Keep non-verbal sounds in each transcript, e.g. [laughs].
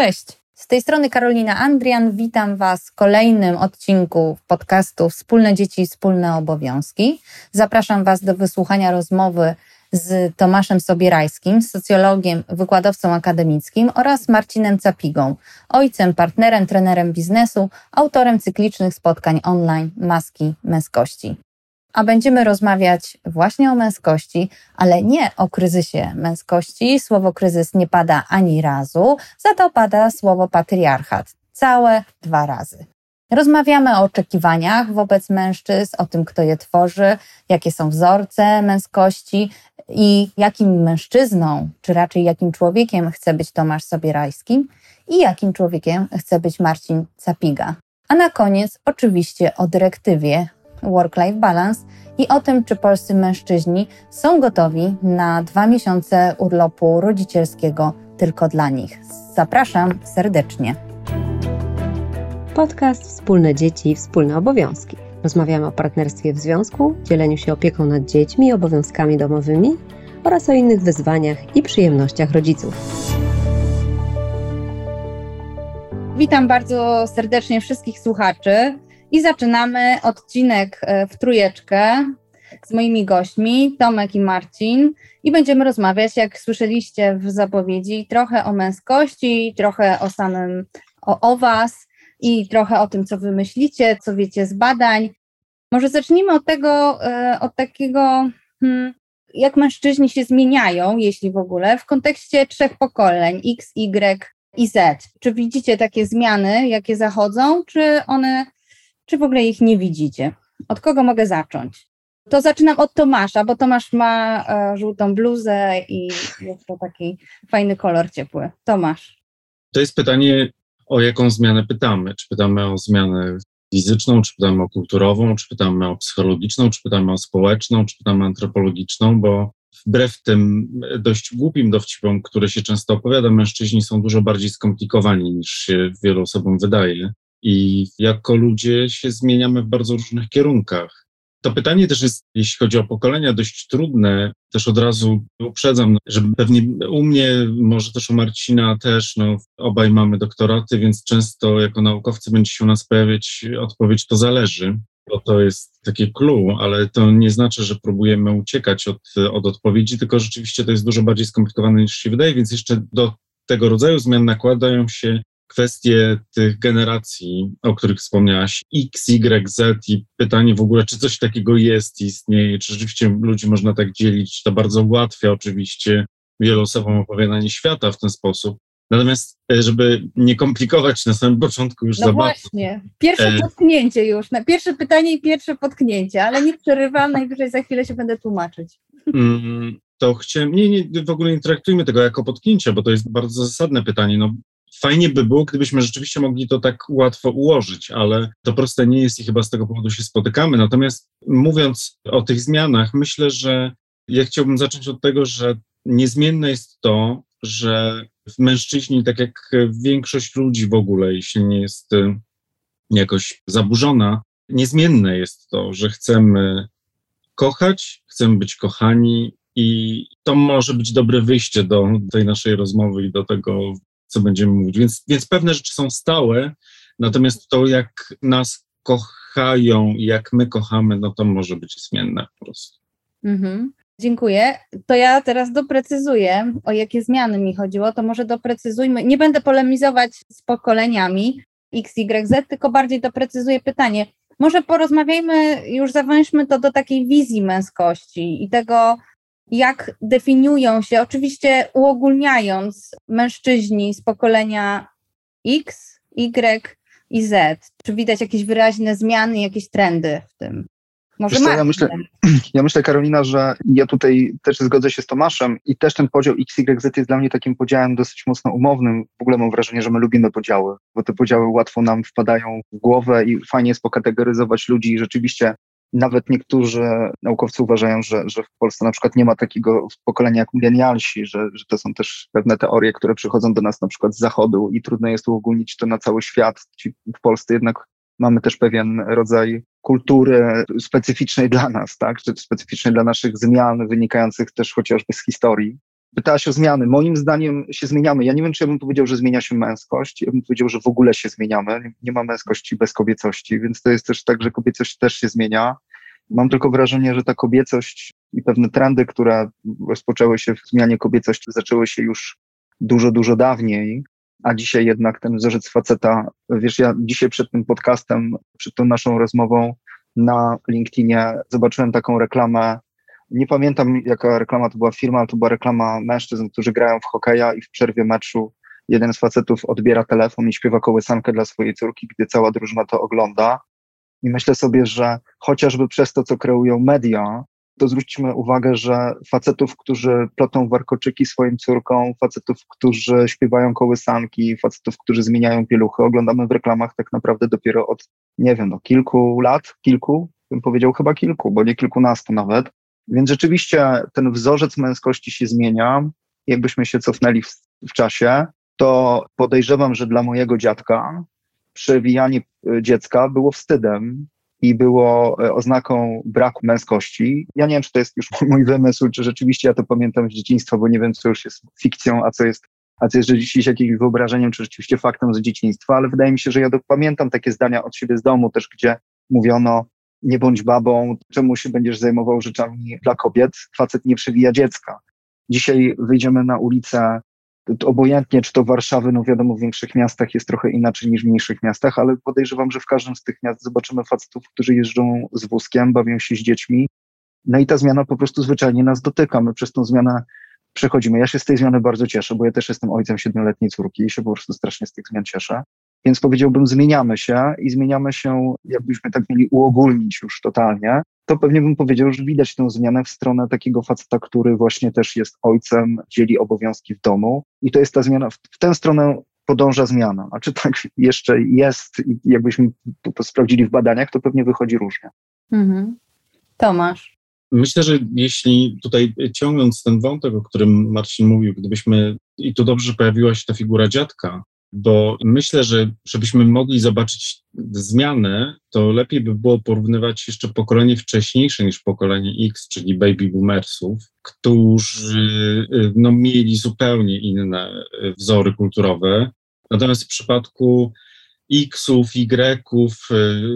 Cześć, z tej strony Karolina Andrian. Witam Was w kolejnym odcinku podcastu Wspólne Dzieci, Wspólne Obowiązki. Zapraszam Was do wysłuchania rozmowy z Tomaszem Sobierajskim, socjologiem, wykładowcą akademickim oraz Marcinem Capigą, ojcem, partnerem, trenerem biznesu, autorem cyklicznych spotkań online Maski Męskości a będziemy rozmawiać właśnie o męskości, ale nie o kryzysie męskości. Słowo kryzys nie pada ani razu, za to pada słowo patriarchat. Całe dwa razy. Rozmawiamy o oczekiwaniach wobec mężczyzn, o tym, kto je tworzy, jakie są wzorce męskości i jakim mężczyzną, czy raczej jakim człowiekiem chce być Tomasz Sobierajski i jakim człowiekiem chce być Marcin Capiga. A na koniec oczywiście o dyrektywie work-life balance i o tym, czy polscy mężczyźni są gotowi na dwa miesiące urlopu rodzicielskiego tylko dla nich. Zapraszam serdecznie. Podcast Wspólne Dzieci, Wspólne Obowiązki. Rozmawiamy o partnerstwie w związku, dzieleniu się opieką nad dziećmi i obowiązkami domowymi oraz o innych wyzwaniach i przyjemnościach rodziców. Witam bardzo serdecznie wszystkich słuchaczy. I zaczynamy odcinek e, w trójeczkę z moimi gośćmi, Tomek i Marcin. I będziemy rozmawiać, jak słyszeliście w zapowiedzi, trochę o męskości, trochę o samym, o, o was i trochę o tym, co wy myślicie, co wiecie z badań. Może zacznijmy od tego, e, od takiego, hmm, jak mężczyźni się zmieniają, jeśli w ogóle, w kontekście trzech pokoleń X, Y i Z. Czy widzicie takie zmiany, jakie zachodzą, czy one czy w ogóle ich nie widzicie? Od kogo mogę zacząć? To zaczynam od Tomasza, bo Tomasz ma e, żółtą bluzę i jest to taki fajny kolor ciepły. Tomasz. To jest pytanie, o jaką zmianę pytamy. Czy pytamy o zmianę fizyczną, czy pytamy o kulturową, czy pytamy o psychologiczną, czy pytamy o społeczną, czy pytamy o antropologiczną, bo wbrew tym dość głupim dowcipom, które się często opowiada, mężczyźni są dużo bardziej skomplikowani niż się wielu osobom wydaje i jako ludzie się zmieniamy w bardzo różnych kierunkach. To pytanie też jest, jeśli chodzi o pokolenia, dość trudne. Też od razu uprzedzam, że pewnie u mnie, może też u Marcina też, no, obaj mamy doktoraty, więc często jako naukowcy będzie się u nas pojawiać odpowiedź to zależy, bo to jest takie clue, ale to nie znaczy, że próbujemy uciekać od, od odpowiedzi, tylko rzeczywiście to jest dużo bardziej skomplikowane niż się wydaje, więc jeszcze do tego rodzaju zmian nakładają się kwestie tych generacji, o których wspomniałaś, X, Y, Z i pytanie w ogóle, czy coś takiego jest, istnieje, czy rzeczywiście ludzi można tak dzielić, to bardzo ułatwia oczywiście wielu osobom opowiadanie świata w ten sposób. Natomiast, e, żeby nie komplikować na samym początku już no za właśnie, pierwsze e... potknięcie już, na pierwsze pytanie i pierwsze potknięcie, ale nie przerywam, najwyżej za chwilę się będę tłumaczyć. Mm, to chciałem, nie, nie, w ogóle nie traktujmy tego jako potknięcia, bo to jest bardzo zasadne pytanie. No, Fajnie by było, gdybyśmy rzeczywiście mogli to tak łatwo ułożyć, ale to proste nie jest i chyba z tego powodu się spotykamy. Natomiast mówiąc o tych zmianach, myślę, że ja chciałbym zacząć od tego, że niezmienne jest to, że mężczyźni, tak jak większość ludzi w ogóle, jeśli nie jest y, jakoś zaburzona, niezmienne jest to, że chcemy kochać, chcemy być kochani i to może być dobre wyjście do tej naszej rozmowy i do tego, co będziemy mówić. Więc, więc pewne rzeczy są stałe, natomiast to, jak nas kochają i jak my kochamy, no to może być zmienne po prostu. Mhm. Dziękuję. To ja teraz doprecyzuję, o jakie zmiany mi chodziło. To może doprecyzujmy. Nie będę polemizować z pokoleniami X, Y, Z, tylko bardziej doprecyzuję pytanie. Może porozmawiajmy, już zawęźmy to do takiej wizji męskości i tego, jak definiują się, oczywiście uogólniając, mężczyźni z pokolenia X, Y i Z? Czy widać jakieś wyraźne zmiany, jakieś trendy w tym? Może co, ja, myślę, [clears throat] ja myślę, Karolina, że ja tutaj też zgodzę się z Tomaszem i też ten podział XYZ jest dla mnie takim podziałem dosyć mocno umownym. W ogóle mam wrażenie, że my lubimy podziały, bo te podziały łatwo nam wpadają w głowę i fajnie jest pokategoryzować ludzi i rzeczywiście nawet niektórzy naukowcy uważają, że, że w Polsce na przykład nie ma takiego pokolenia jak milenialsi, że, że to są też pewne teorie, które przychodzą do nas na przykład z zachodu i trudno jest uogólnić to na cały świat. W Polsce jednak mamy też pewien rodzaj kultury specyficznej dla nas, tak, czy specyficznej dla naszych zmian, wynikających też chociażby z historii. Pytałaś o zmiany. Moim zdaniem się zmieniamy. Ja nie wiem, czy ja bym powiedział, że zmienia się męskość. Ja bym powiedział, że w ogóle się zmieniamy. Nie ma męskości bez kobiecości, więc to jest też tak, że kobiecość też się zmienia. Mam tylko wrażenie, że ta kobiecość i pewne trendy, które rozpoczęły się w zmianie kobiecości, zaczęły się już dużo, dużo dawniej, a dzisiaj jednak ten wzorzec faceta, wiesz, ja dzisiaj przed tym podcastem, przed tą naszą rozmową na LinkedInie zobaczyłem taką reklamę nie pamiętam, jaka reklama to była firma, ale to była reklama mężczyzn, którzy grają w hokeja i w przerwie meczu jeden z facetów odbiera telefon i śpiewa kołysankę dla swojej córki, gdy cała drużyna to ogląda. I myślę sobie, że chociażby przez to, co kreują media, to zwróćmy uwagę, że facetów, którzy plotą warkoczyki swoim córkom, facetów, którzy śpiewają kołysanki, facetów, którzy zmieniają pieluchy, oglądamy w reklamach tak naprawdę dopiero od, nie wiem, no, kilku lat, kilku, bym powiedział chyba kilku, bo nie kilkunastu nawet. Więc rzeczywiście ten wzorzec męskości się zmienia. Jakbyśmy się cofnęli w, w czasie, to podejrzewam, że dla mojego dziadka przewijanie e, dziecka było wstydem i było e, oznaką braku męskości. Ja nie wiem, czy to jest już [laughs] mój wymysł, czy rzeczywiście ja to pamiętam z dzieciństwa, bo nie wiem, co już jest fikcją, a co jest, a co jest rzeczywiście jakimś wyobrażeniem, czy rzeczywiście faktem z dzieciństwa, ale wydaje mi się, że ja pamiętam takie zdania od siebie z domu też, gdzie mówiono, nie bądź babą, czemu się będziesz zajmował rzeczami dla kobiet, facet nie przewija dziecka. Dzisiaj wyjdziemy na ulicę, obojętnie czy to Warszawy, no wiadomo w większych miastach jest trochę inaczej niż w mniejszych miastach, ale podejrzewam, że w każdym z tych miast zobaczymy facetów, którzy jeżdżą z wózkiem, bawią się z dziećmi. No i ta zmiana po prostu zwyczajnie nas dotyka. My przez tą zmianę przechodzimy. Ja się z tej zmiany bardzo cieszę, bo ja też jestem ojcem siedmioletniej córki i się po prostu strasznie z tych zmian cieszę. Więc powiedziałbym, zmieniamy się i zmieniamy się, jakbyśmy tak mieli uogólnić już totalnie, to pewnie bym powiedział, że widać tę zmianę w stronę takiego faceta, który właśnie też jest ojcem, dzieli obowiązki w domu. I to jest ta zmiana, w tę stronę podąża zmiana. A czy tak jeszcze jest i jakbyśmy to sprawdzili w badaniach, to pewnie wychodzi różnie. Mhm. Tomasz. Myślę, że jeśli tutaj ciągnąc ten wątek, o którym Marcin mówił, gdybyśmy, i tu dobrze, że pojawiła się ta figura dziadka, bo myślę, że żebyśmy mogli zobaczyć zmianę, to lepiej by było porównywać jeszcze pokolenie wcześniejsze niż pokolenie X, czyli baby boomersów, którzy no, mieli zupełnie inne wzory kulturowe. Natomiast w przypadku X-ów, Y-ów,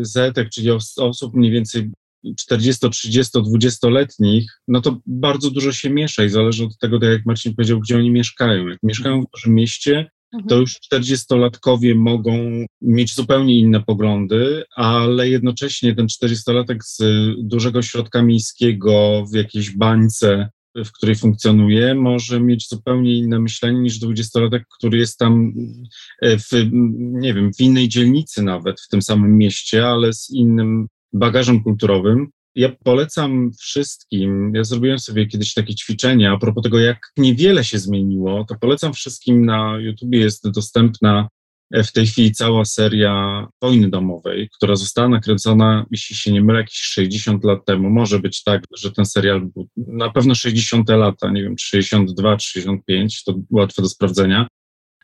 Z, czyli osób mniej więcej 40, 30, 20-letnich, no to bardzo dużo się miesza i zależy od tego, tak jak Marcin powiedział, gdzie oni mieszkają. Jak mieszkają w dużym mieście. To już 40-latkowie mogą mieć zupełnie inne poglądy, ale jednocześnie ten 40-latek z dużego środka miejskiego w jakiejś bańce, w której funkcjonuje, może mieć zupełnie inne myślenie niż 20-latek, który jest tam e, w, nie wiem, w innej dzielnicy nawet, w tym samym mieście, ale z innym bagażem kulturowym. Ja polecam wszystkim, ja zrobiłem sobie kiedyś takie ćwiczenia a propos tego, jak niewiele się zmieniło, to polecam wszystkim na YouTubie. Jest dostępna w tej chwili cała seria Wojny Domowej, która została nakręcona, jeśli się nie mylę, jakieś 60 lat temu. Może być tak, że ten serial był na pewno 60 lata, nie wiem, 62, 65, to łatwe do sprawdzenia,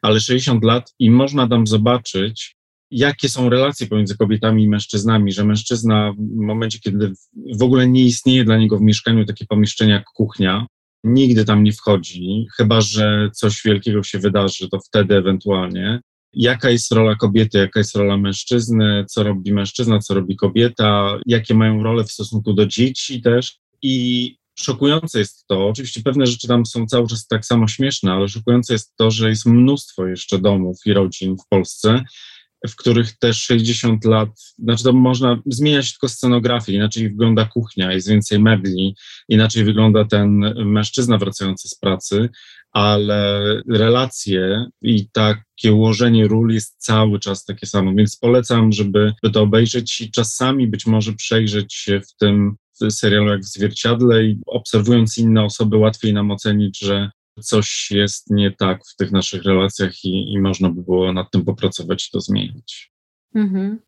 ale 60 lat i można tam zobaczyć, jakie są relacje pomiędzy kobietami i mężczyznami, że mężczyzna w momencie, kiedy w ogóle nie istnieje dla niego w mieszkaniu takie pomieszczenie jak kuchnia, nigdy tam nie wchodzi, chyba że coś wielkiego się wydarzy, to wtedy ewentualnie. Jaka jest rola kobiety, jaka jest rola mężczyzny, co robi mężczyzna, co robi kobieta, jakie mają role w stosunku do dzieci też. I szokujące jest to, oczywiście pewne rzeczy tam są cały czas tak samo śmieszne, ale szokujące jest to, że jest mnóstwo jeszcze domów i rodzin w Polsce, w których też 60 lat, znaczy to można zmieniać tylko scenografię, inaczej wygląda kuchnia, jest więcej mebli, inaczej wygląda ten mężczyzna wracający z pracy, ale relacje i takie ułożenie ról jest cały czas takie samo, więc polecam, żeby to obejrzeć i czasami być może przejrzeć się w tym serialu jak w zwierciadle i obserwując inne osoby łatwiej nam ocenić, że coś jest nie tak w tych naszych relacjach i, i można by było nad tym popracować i to zmienić. Mhm.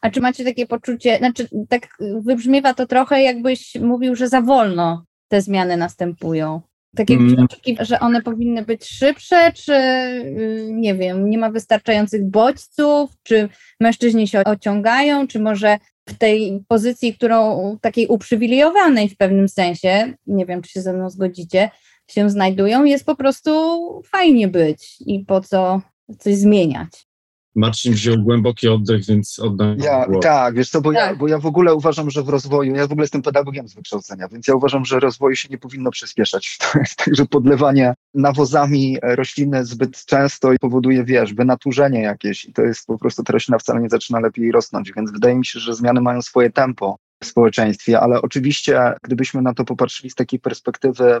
A czy macie takie poczucie, znaczy tak wybrzmiewa to trochę jakbyś mówił, że za wolno te zmiany następują. Tak jakbyś mm. że one powinny być szybsze, czy y, nie wiem, nie ma wystarczających bodźców, czy mężczyźni się ociągają, czy może w tej pozycji, którą takiej uprzywilejowanej w pewnym sensie, nie wiem, czy się ze mną zgodzicie, się znajdują. Jest po prostu fajnie być i po co coś zmieniać. Marcin wziął głęboki oddech, więc oddam ja, głos. Tak, wiesz co, bo, Tak. Ja, bo ja w ogóle uważam, że w rozwoju, ja w ogóle jestem pedagogiem z wykształcenia, więc ja uważam, że rozwoju się nie powinno przyspieszać. [laughs] To jest tak, że podlewanie nawozami rośliny zbyt często powoduje, wiesz, wynaturzenie jakieś i to jest po prostu ta roślina wcale nie zaczyna lepiej rosnąć, więc wydaje mi się, że zmiany mają swoje tempo w społeczeństwie, ale oczywiście gdybyśmy na to popatrzyli z takiej perspektywy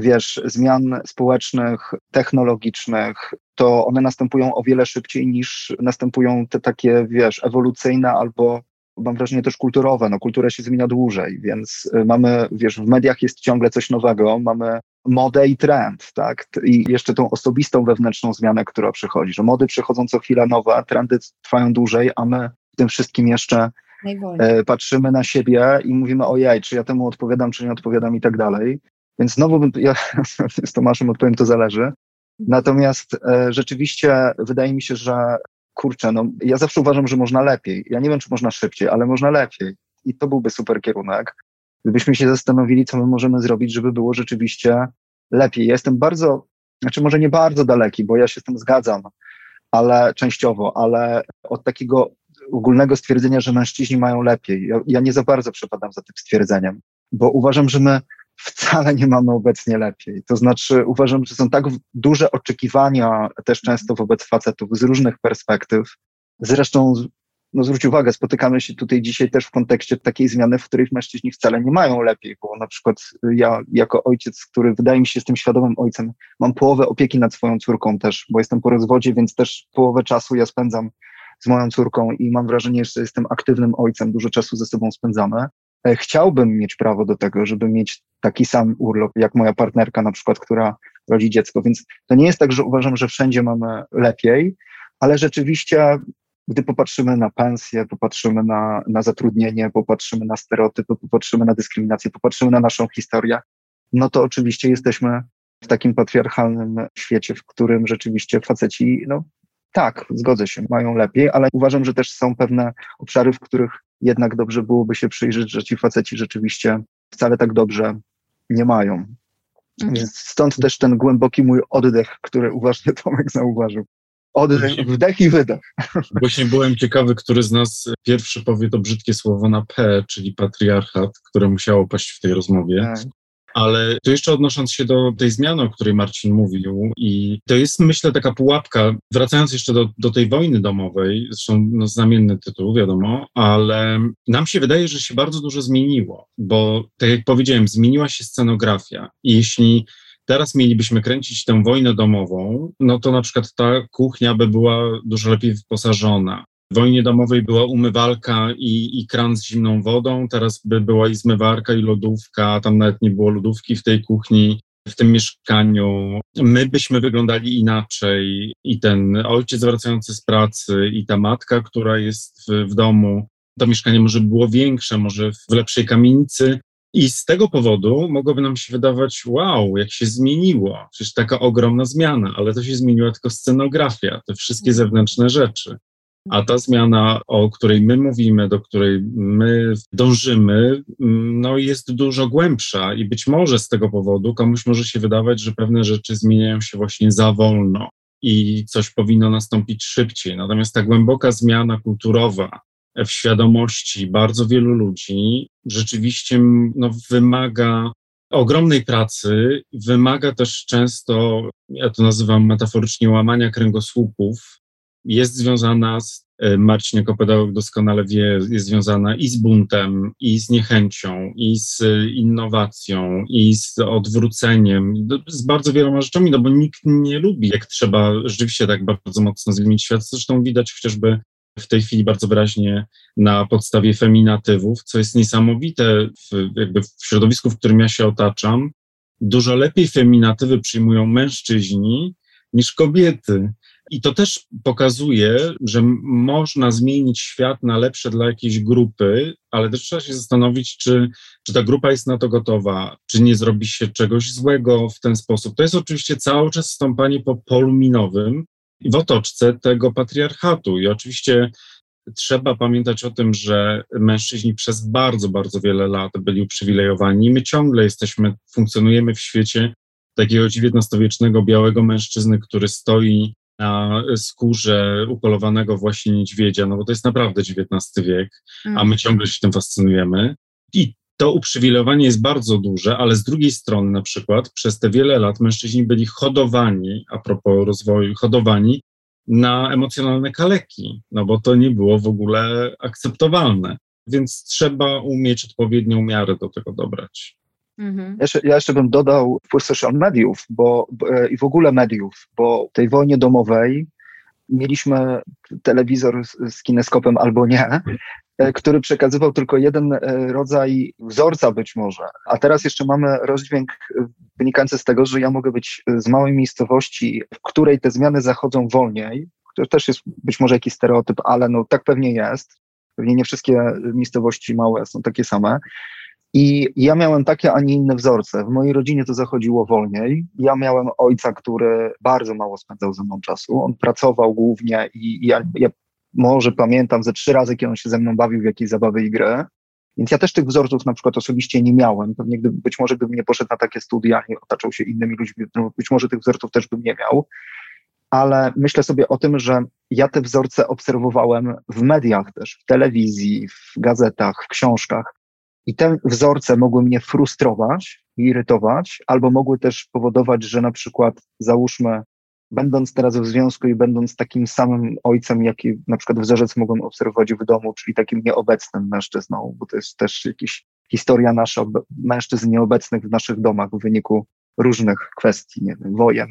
wiesz, zmian społecznych, technologicznych, to one następują o wiele szybciej niż następują te takie, wiesz, ewolucyjne albo mam wrażenie też kulturowe. No, kultura się zmienia dłużej, więc y, mamy, wiesz, w mediach jest ciągle coś nowego, mamy modę i trend, tak? I jeszcze tą osobistą wewnętrzną zmianę, która przychodzi, że mody przychodzą co chwila nowe, trendy trwają dłużej, a my w tym wszystkim jeszcze Najwolniej. e, patrzymy na siebie i mówimy, ojej, czy ja temu odpowiadam, czy nie odpowiadam i tak dalej. Więc znowu ja [laughs] z Tomaszem odpowiem, to zależy. Natomiast e, rzeczywiście wydaje mi się, że kurczę, no ja zawsze uważam, że można lepiej. Ja nie wiem, czy można szybciej, ale można lepiej. I to byłby super kierunek. Gdybyśmy się zastanowili, co my możemy zrobić, żeby było rzeczywiście lepiej. Ja jestem bardzo, znaczy może nie bardzo daleki, bo ja się z tym zgadzam, ale częściowo, ale od takiego ogólnego stwierdzenia, że mężczyźni mają lepiej. Ja, ja nie za bardzo przepadam za tym stwierdzeniem, bo uważam, że my wcale nie mamy obecnie lepiej. To znaczy, uważam, że są tak duże oczekiwania też często wobec facetów z różnych perspektyw. Zresztą, no zwróć uwagę, spotykamy się tutaj dzisiaj też w kontekście takiej zmiany, w której mężczyźni wcale nie mają lepiej, bo na przykład ja jako ojciec, który wydaje mi się jestem świadomym ojcem, mam połowę opieki nad swoją córką też, bo jestem po rozwodzie, więc też połowę czasu ja spędzam z moją córką i mam wrażenie, że jestem aktywnym ojcem, dużo czasu ze sobą spędzamy. E, Chciałbym mieć prawo do tego, żeby mieć taki sam urlop, jak moja partnerka na przykład, która rodzi dziecko. Więc to nie jest tak, że uważam, że wszędzie mamy lepiej, ale rzeczywiście, gdy popatrzymy na pensję, popatrzymy na, na zatrudnienie, popatrzymy na stereotypy, popatrzymy na dyskryminację, popatrzymy na naszą historię, no to oczywiście jesteśmy w takim patriarchalnym świecie, w którym rzeczywiście faceci, no tak, zgodzę się, mają lepiej, ale uważam, że też są pewne obszary, w których jednak dobrze byłoby się przyjrzeć, że ci faceci rzeczywiście wcale tak dobrze nie mają. Mhm. Więc stąd też ten głęboki mój oddech, który uważnie Tomek zauważył. Oddech, wdech i wydech. Właśnie byłem ciekawy, który z nas pierwszy powie to brzydkie słowo na P, czyli patriarchat, które musiało paść w tej rozmowie. Tak. Ale to jeszcze odnosząc się do tej zmiany, o której Marcin mówił, i to jest myślę taka pułapka, wracając jeszcze do, do tej wojny domowej, zresztą no, znamienny tytuł, wiadomo, ale nam się wydaje, że się bardzo dużo zmieniło, bo tak jak powiedziałem, zmieniła się scenografia i jeśli teraz mielibyśmy kręcić tę wojnę domową, no to na przykład ta kuchnia by była dużo lepiej wyposażona. W wojnie domowej była umywalka i, i kran z zimną wodą, teraz by była i zmywarka, i lodówka, tam nawet nie było lodówki w tej kuchni, w tym mieszkaniu. My byśmy wyglądali inaczej i ten ojciec wracający z pracy, i ta matka, która jest w, w domu. To mieszkanie może było większe, może w lepszej kamienicy. I z tego powodu mogłoby nam się wydawać, wow, jak się zmieniło. Przecież taka ogromna zmiana, ale to się zmieniła tylko scenografia, te wszystkie zewnętrzne rzeczy. A ta zmiana, o której my mówimy, do której my dążymy, no jest dużo głębsza i być może z tego powodu komuś może się wydawać, że pewne rzeczy zmieniają się właśnie za wolno i coś powinno nastąpić szybciej. Natomiast ta głęboka zmiana kulturowa w świadomości bardzo wielu ludzi rzeczywiście no, wymaga ogromnej pracy, wymaga też często, ja to nazywam metaforycznie łamania kręgosłupów, jest związana z, e, Marcin jako pedagog doskonale wie, jest związana i z buntem, i z niechęcią, i z innowacją, i z odwróceniem, z bardzo wieloma rzeczami, no bo nikt nie lubi, jak trzeba rzeczywiście tak bardzo mocno zmienić świat. Zresztą widać chociażby w tej chwili bardzo wyraźnie na podstawie feminatywów, co jest niesamowite w, jakby w środowisku, w którym ja się otaczam. Dużo lepiej feminatywy przyjmują mężczyźni niż kobiety. I to też pokazuje, że można zmienić świat na lepsze dla jakiejś grupy, ale też trzeba się zastanowić, czy, czy ta grupa jest na to gotowa, czy nie zrobi się czegoś złego w ten sposób. To jest oczywiście cały czas stąpanie po polu minowym w otoczce tego patriarchatu. I oczywiście trzeba pamiętać o tym, że mężczyźni przez bardzo, bardzo wiele lat byli uprzywilejowani. My ciągle jesteśmy, funkcjonujemy w świecie, takiego XIX-wiecznego białego mężczyzny, który stoi na skórze upolowanego właśnie niedźwiedzia, no bo to jest naprawdę XIX wiek, a my mm. ciągle się tym fascynujemy. I to uprzywilejowanie jest bardzo duże, ale z drugiej strony na przykład przez te wiele lat mężczyźni byli hodowani, a propos rozwoju, hodowani na emocjonalne kaleki, no bo to nie było w ogóle akceptowalne. Więc trzeba umieć odpowiednią miarę do tego dobrać. Mhm. Ja, jeszcze, ja, jeszcze, bym dodał wpływ social mediów bo, e, i w ogóle mediów, bo w tej wojnie domowej mieliśmy telewizor z, z kineskopem albo nie, e, który przekazywał tylko jeden e, rodzaj wzorca być może. A teraz jeszcze mamy rozdźwięk wynikający z tego, że ja mogę być z małej miejscowości, w której te zmiany zachodzą wolniej. To też jest być może jakiś stereotyp, ale no tak pewnie jest. Pewnie nie wszystkie miejscowości małe są takie same. I ja miałem takie, a nie inne wzorce. W mojej rodzinie to zachodziło wolniej. Ja miałem ojca, który bardzo mało spędzał ze mną czasu. On pracował głównie i ja, ja może pamiętam ze trzy razy, kiedy on się ze mną bawił w jakieś zabawy i gry. Więc ja też tych wzorców na przykład osobiście nie miałem. Pewnie gdyby, być może gdybym nie poszedł na takie studia i otaczał się innymi ludźmi, no być może tych wzorców też bym nie miał. Ale myślę sobie o tym, że ja te wzorce obserwowałem w mediach też, w telewizji, w gazetach, w książkach. I te wzorce mogły mnie frustrować irytować, albo mogły też powodować, że na przykład, załóżmy, będąc teraz w związku i będąc takim samym ojcem, jaki na przykład wzorzec mogłem obserwować w domu, czyli takim nieobecnym mężczyzną, bo to jest też jakaś historia nasza mężczyzn nieobecnych w naszych domach w wyniku różnych kwestii, nie wiem, wojen,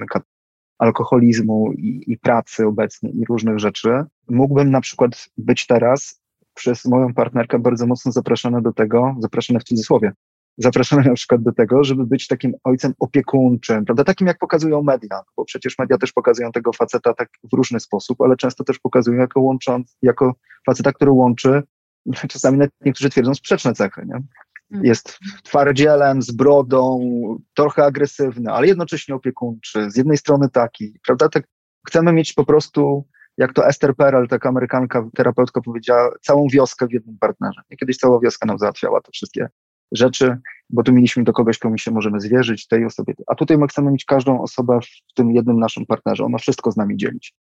alkoholizmu i, i pracy obecnie i różnych rzeczy. Mógłbym na przykład być teraz przez moją partnerkę bardzo mocno zapraszane do tego, zapraszane w cudzysłowie, zapraszane na przykład do tego, żeby być takim ojcem opiekuńczym, prawda, takim jak pokazują media, bo przecież media też pokazują tego faceta tak w różny sposób, ale często też pokazują jako łącząc, jako faceta, który łączy, [laughs] czasami niektórzy twierdzą sprzeczne cechy, nie? Mm. Jest twardzielem, z brodą, trochę agresywny, ale jednocześnie opiekuńczy. Z jednej strony taki, prawda? Tak chcemy mieć po prostu jak to Esther Perel, taka amerykanka, terapeutka powiedziała, całą wioskę w jednym partnerze. I kiedyś cała wioska nam załatwiała te wszystkie rzeczy, bo tu mieliśmy do kogoś, komu się możemy zwierzyć, tej osobie. A tutaj my chcemy mieć każdą osobę w tym jednym naszym partnerze. Ona wszystko z nami dzielić.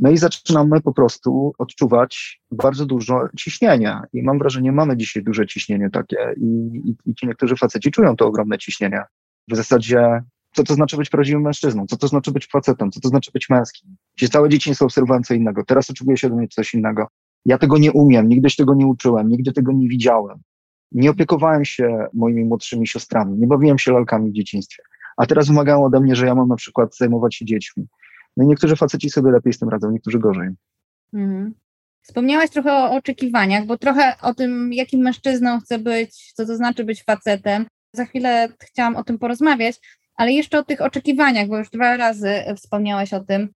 No i zaczynamy po prostu odczuwać bardzo dużo ciśnienia. I mam wrażenie, mamy dzisiaj duże ciśnienie takie i, i, i ci niektórzy faceci czują to ogromne ciśnienie. W zasadzie co to znaczy być prawdziwym mężczyzną, co to znaczy być facetem, co to znaczy być męskim. Gdzie całe dzieciństwo obserwowałem co innego, teraz oczekuję się do mnie coś innego. Ja tego nie umiem, nigdy się tego nie uczyłem, nigdy tego nie widziałem. Nie opiekowałem się moimi młodszymi siostrami, nie bawiłem się lalkami w dzieciństwie. A teraz wymagają ode mnie, że ja mam na przykład zajmować się dziećmi. No i niektórzy faceci sobie lepiej z tym radzą, niektórzy gorzej. Mhm. Wspomniałaś trochę o oczekiwaniach, bo trochę o tym, jakim mężczyzną chcę być, co to znaczy być facetem. Za chwilę chciałam o tym porozmawiać, ale jeszcze o tych oczekiwaniach, bo już dwa razy wspomniałeś o tym.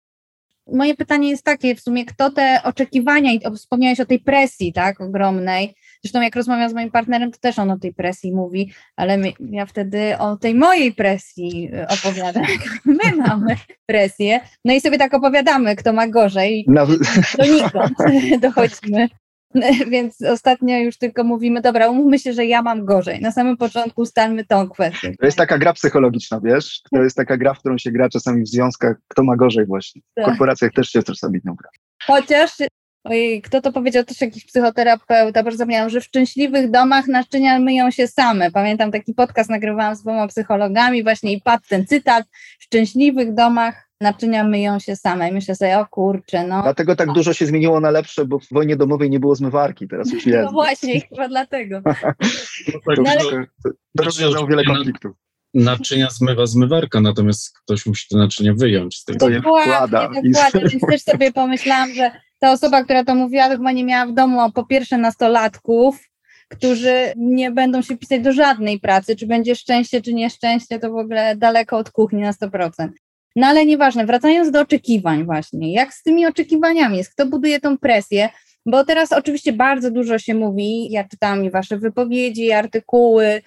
Moje pytanie jest takie, w sumie kto te oczekiwania, i wspomniałeś o tej presji, tak, ogromnej. Zresztą jak rozmawiam z moim partnerem, to też on o tej presji mówi, ale my, ja wtedy o tej mojej presji opowiadam. [laughs] My mamy presję. No i sobie tak opowiadamy, kto ma gorzej. No. Donikąd [laughs] dochodzimy. [laughs] Więc ostatnio już tylko mówimy, dobra, umówmy się, że ja mam gorzej. Na samym początku ustalmy tą kwestię. To jest taka gra psychologiczna, wiesz? To jest taka gra, w którą się gra czasami w związkach, kto ma gorzej właśnie. W tak. korporacjach też się czasami nią gra. Chociaż Ojej, kto to powiedział? Też jakiś psychoterapeuta, bardzo zapomniałam, że w szczęśliwych domach naczynia myją się same. Pamiętam taki podcast, nagrywałam z dwoma psychologami właśnie i padł ten cytat. W szczęśliwych domach naczynia myją się same. I myślę sobie, o kurczę, no. Dlatego tak dużo się zmieniło na lepsze, bo w wojnie domowej nie było zmywarki, teraz już jest. No właśnie, chyba dlatego. [laughs] no, no, ale... To rozwiązało wiele konfliktów. Naczynia zmywa zmywarka, natomiast ktoś musi te naczynia wyjąć z tej Dokładnie, dokładnie, więc też sobie pomyślałam, że ta osoba, która to mówiła, to chyba nie miała w domu po pierwsze nastolatków, którzy nie będą się pisać do żadnej pracy, czy będzie szczęście, czy nieszczęście, to w ogóle daleko od kuchni na 100%. No ale nieważne, wracając do oczekiwań właśnie, jak z tymi oczekiwaniami jest, kto buduje tą presję, bo teraz oczywiście bardzo dużo się mówi, ja czytałam i wasze wypowiedzi, artykuły,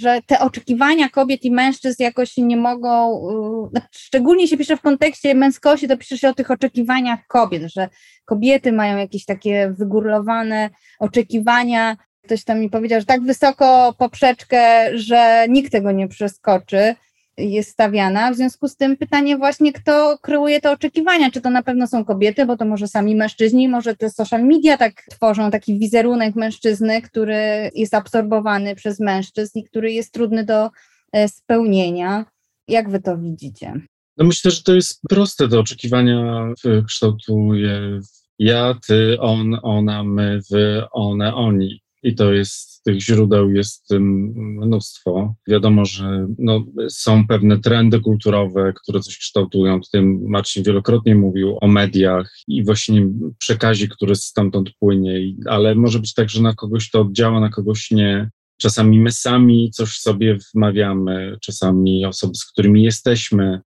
że te oczekiwania kobiet i mężczyzn jakoś nie mogą, yy, szczególnie się pisze w kontekście męskości, to pisze się o tych oczekiwaniach kobiet, że kobiety mają jakieś takie wygórowane oczekiwania. Ktoś tam mi powiedział, że tak wysoko poprzeczkę, że nikt tego nie przeskoczy. Jest stawiana. W związku z tym pytanie właśnie, kto kreuje te oczekiwania? Czy to na pewno są kobiety, bo to może sami mężczyźni, może te social media tak tworzą taki wizerunek mężczyzny, który jest absorbowany przez mężczyzn i który jest trudny do e, spełnienia. Jak wy to widzicie? No myślę, że to jest proste. Te oczekiwania kształtuje ja, ty, on, ona, my, wy, one, oni. I to jest, tych źródeł jest mnóstwo. Wiadomo, że no, są pewne trendy kulturowe, które coś kształtują. Tutaj Marcin wielokrotnie mówił o mediach i właśnie przekazie, który stamtąd płynie, ale może być tak, że na kogoś to oddziała, na kogoś nie. Czasami my sami coś sobie wmawiamy, czasami osoby, z którymi jesteśmy,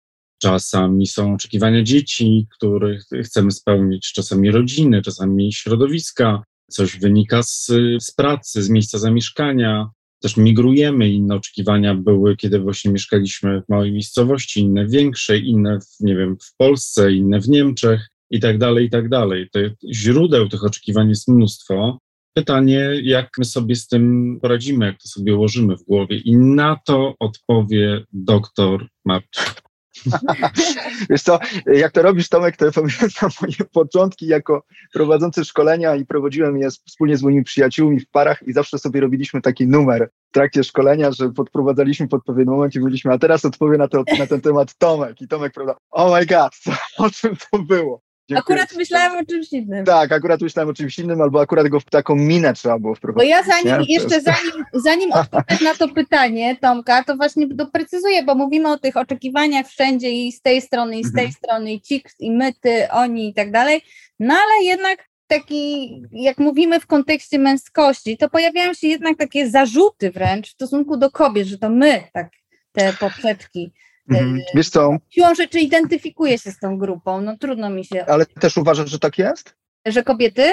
czasami są oczekiwania dzieci, których chcemy spełnić, czasami rodziny, czasami środowiska coś wynika z, z pracy, z miejsca zamieszkania. Też migrujemy, inne oczekiwania były, kiedy właśnie mieszkaliśmy w małej miejscowości, inne większe, inne, w, nie wiem, w Polsce, inne w Niemczech i tak dalej, i tak dalej. To źródeł tych oczekiwań jest mnóstwo. Pytanie, jak my sobie z tym poradzimy, jak to sobie ułożymy w głowie. I na to odpowie doktor Marcin. [laughs] Wiesz co, jak to robisz Tomek, to pamiętam [laughs] moje początki jako prowadzący szkolenia i prowadziłem je wspólnie z moimi przyjaciółmi w parach i zawsze sobie robiliśmy taki numer w trakcie szkolenia, że podprowadzaliśmy pod pewien moment i mówiliśmy, a teraz odpowie na, to, na ten temat Tomek. I Tomek, prawda, oh my god, [laughs] co, o czym to było? Dziękuję akurat myślałem o czymś innym. Tak, akurat myślałem o czymś innym, albo akurat go w taką minę trzeba było wprowadzić. Bo ja zanim, nie? jeszcze zanim, zanim [laughs] odpowiesz na to pytanie, Tomka, to właśnie doprecyzuję, bo mówimy o tych oczekiwaniach wszędzie i z tej strony, i z tej mhm. strony, i ci, i my, ty, oni i tak dalej, no ale jednak taki, jak mówimy w kontekście męskości, to pojawiają się jednak takie zarzuty wręcz w stosunku do kobiet, że to my tak te poprzeczki Mhm. E, Wiesz co? Siłą rzeczy identyfikuję się z tą grupą, no trudno mi się. Ale też uważasz, że tak jest? Że kobiety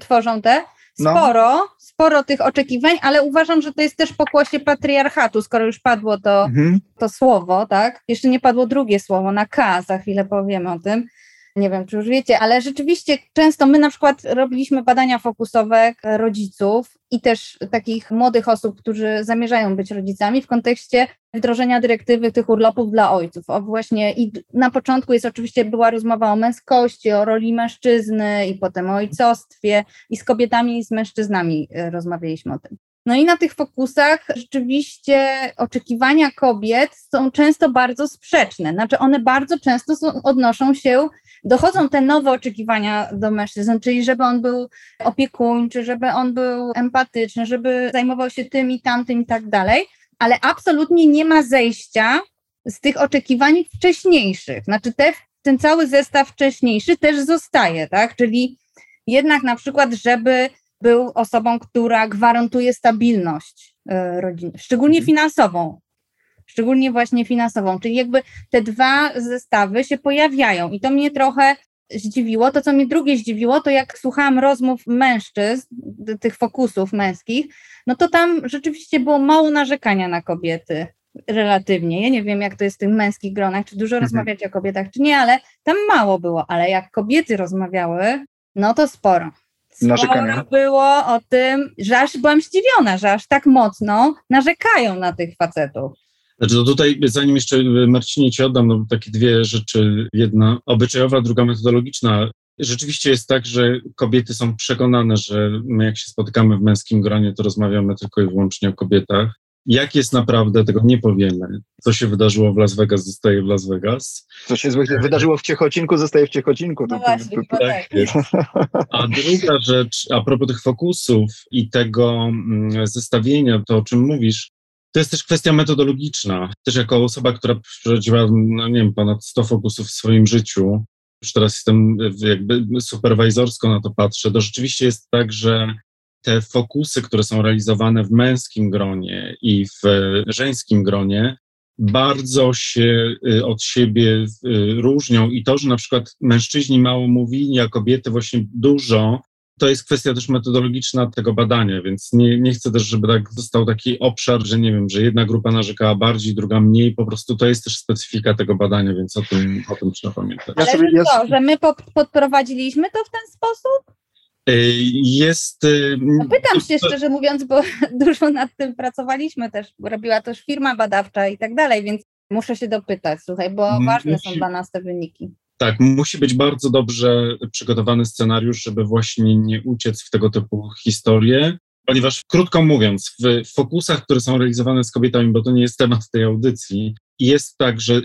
tworzą te? No. Sporo, no. sporo tych oczekiwań, ale uważam, że to jest też pokłosie patriarchatu, skoro już padło to, mhm. to słowo, tak? Jeszcze nie padło drugie słowo, na K, za chwilę powiemy o tym. Nie wiem, czy już wiecie, ale rzeczywiście często my na przykład robiliśmy badania fokusowe rodziców i też takich młodych osób, którzy zamierzają być rodzicami w kontekście wdrożenia dyrektywy tych urlopów dla ojców. O właśnie i na początku jest oczywiście była rozmowa o męskości, o roli mężczyzny i potem o ojcostwie i z kobietami i z mężczyznami e, rozmawialiśmy o tym. No i na tych fokusach rzeczywiście oczekiwania kobiet są często bardzo sprzeczne. Znaczy one bardzo często są, odnoszą się, dochodzą te nowe oczekiwania do mężczyzn, czyli żeby on był opiekuńczy, żeby on był empatyczny, żeby zajmował się tym i tamtym i tak dalej, ale absolutnie nie ma zejścia z tych oczekiwań wcześniejszych. Znaczy te, ten cały zestaw wcześniejszy też zostaje, tak? Czyli jednak na przykład, żeby był osobą, która gwarantuje stabilność e, rodziny, szczególnie mhm. finansową. Szczególnie właśnie finansową, czyli jakby te dwa zestawy się pojawiają i to mnie trochę zdziwiło. To, co mnie drugie zdziwiło, to jak słuchałam rozmów mężczyzn, tych fokusów męskich, no to tam rzeczywiście było mało narzekania na kobiety relatywnie. Ja nie wiem, jak to jest w tych męskich gronach, czy dużo mhm. rozmawiać o kobietach, czy nie, ale tam mało było. Ale jak kobiety rozmawiały, no to sporo narzekania. było o tym, że aż byłam zdziwiona, że aż tak mocno narzekają na tych facetów. Znaczy, no tutaj, zanim jeszcze Marcinie ci oddam, no takie dwie rzeczy. Jedna obyczajowa, druga metodologiczna. Rzeczywiście jest tak, że kobiety są przekonane, że my jak się spotykamy w męskim gronie, to rozmawiamy tylko i wyłącznie o kobietach. Jak jest naprawdę, tego nie powiemy. Co się wydarzyło w Las Vegas, zostaje w Las Vegas. Co się wydarzyło w Ciechocinku, zostaje w Ciechocinku. No właśnie, to, tak. A druga rzecz, a propos tych fokusów i tego mm, zestawienia, to o czym mówisz, to jest też kwestia metodologiczna. Też jako osoba, która przeprowadziła, no nie wiem, ponad 100 fokusów w swoim życiu, już teraz jestem jakby superwajzorsko na to patrzę, to rzeczywiście jest tak, że te fokusy, które są realizowane w męskim gronie i w żeńskim gronie, bardzo się y, od siebie różnią i to, że na przykład mężczyźni mało mówili, a kobiety właśnie dużo, to jest kwestia też metodologiczna tego badania, więc nie, nie chcę też, żeby tak został taki obszar, że nie wiem, że jedna grupa narzekała bardziej, druga mniej, po prostu to jest też specyfika tego badania, więc o tym, o tym trzeba pamiętać. Ale ja... to, że my podprowadziliśmy to w ten sposób? Jest. No pytam się szczerze mówiąc, bo [laughs] dużo nad tym pracowaliśmy też. Robiła też firma badawcza i tak dalej, więc muszę się dopytać, słuchaj, bo ważne Musi... są dla nas te wyniki. Tak, musi być bardzo dobrze przygotowany scenariusz, żeby właśnie nie uciec w tego typu historie, ponieważ krótko mówiąc, w fokusach, które są realizowane z kobietami, bo to nie jest temat tej audycji, jest tak, że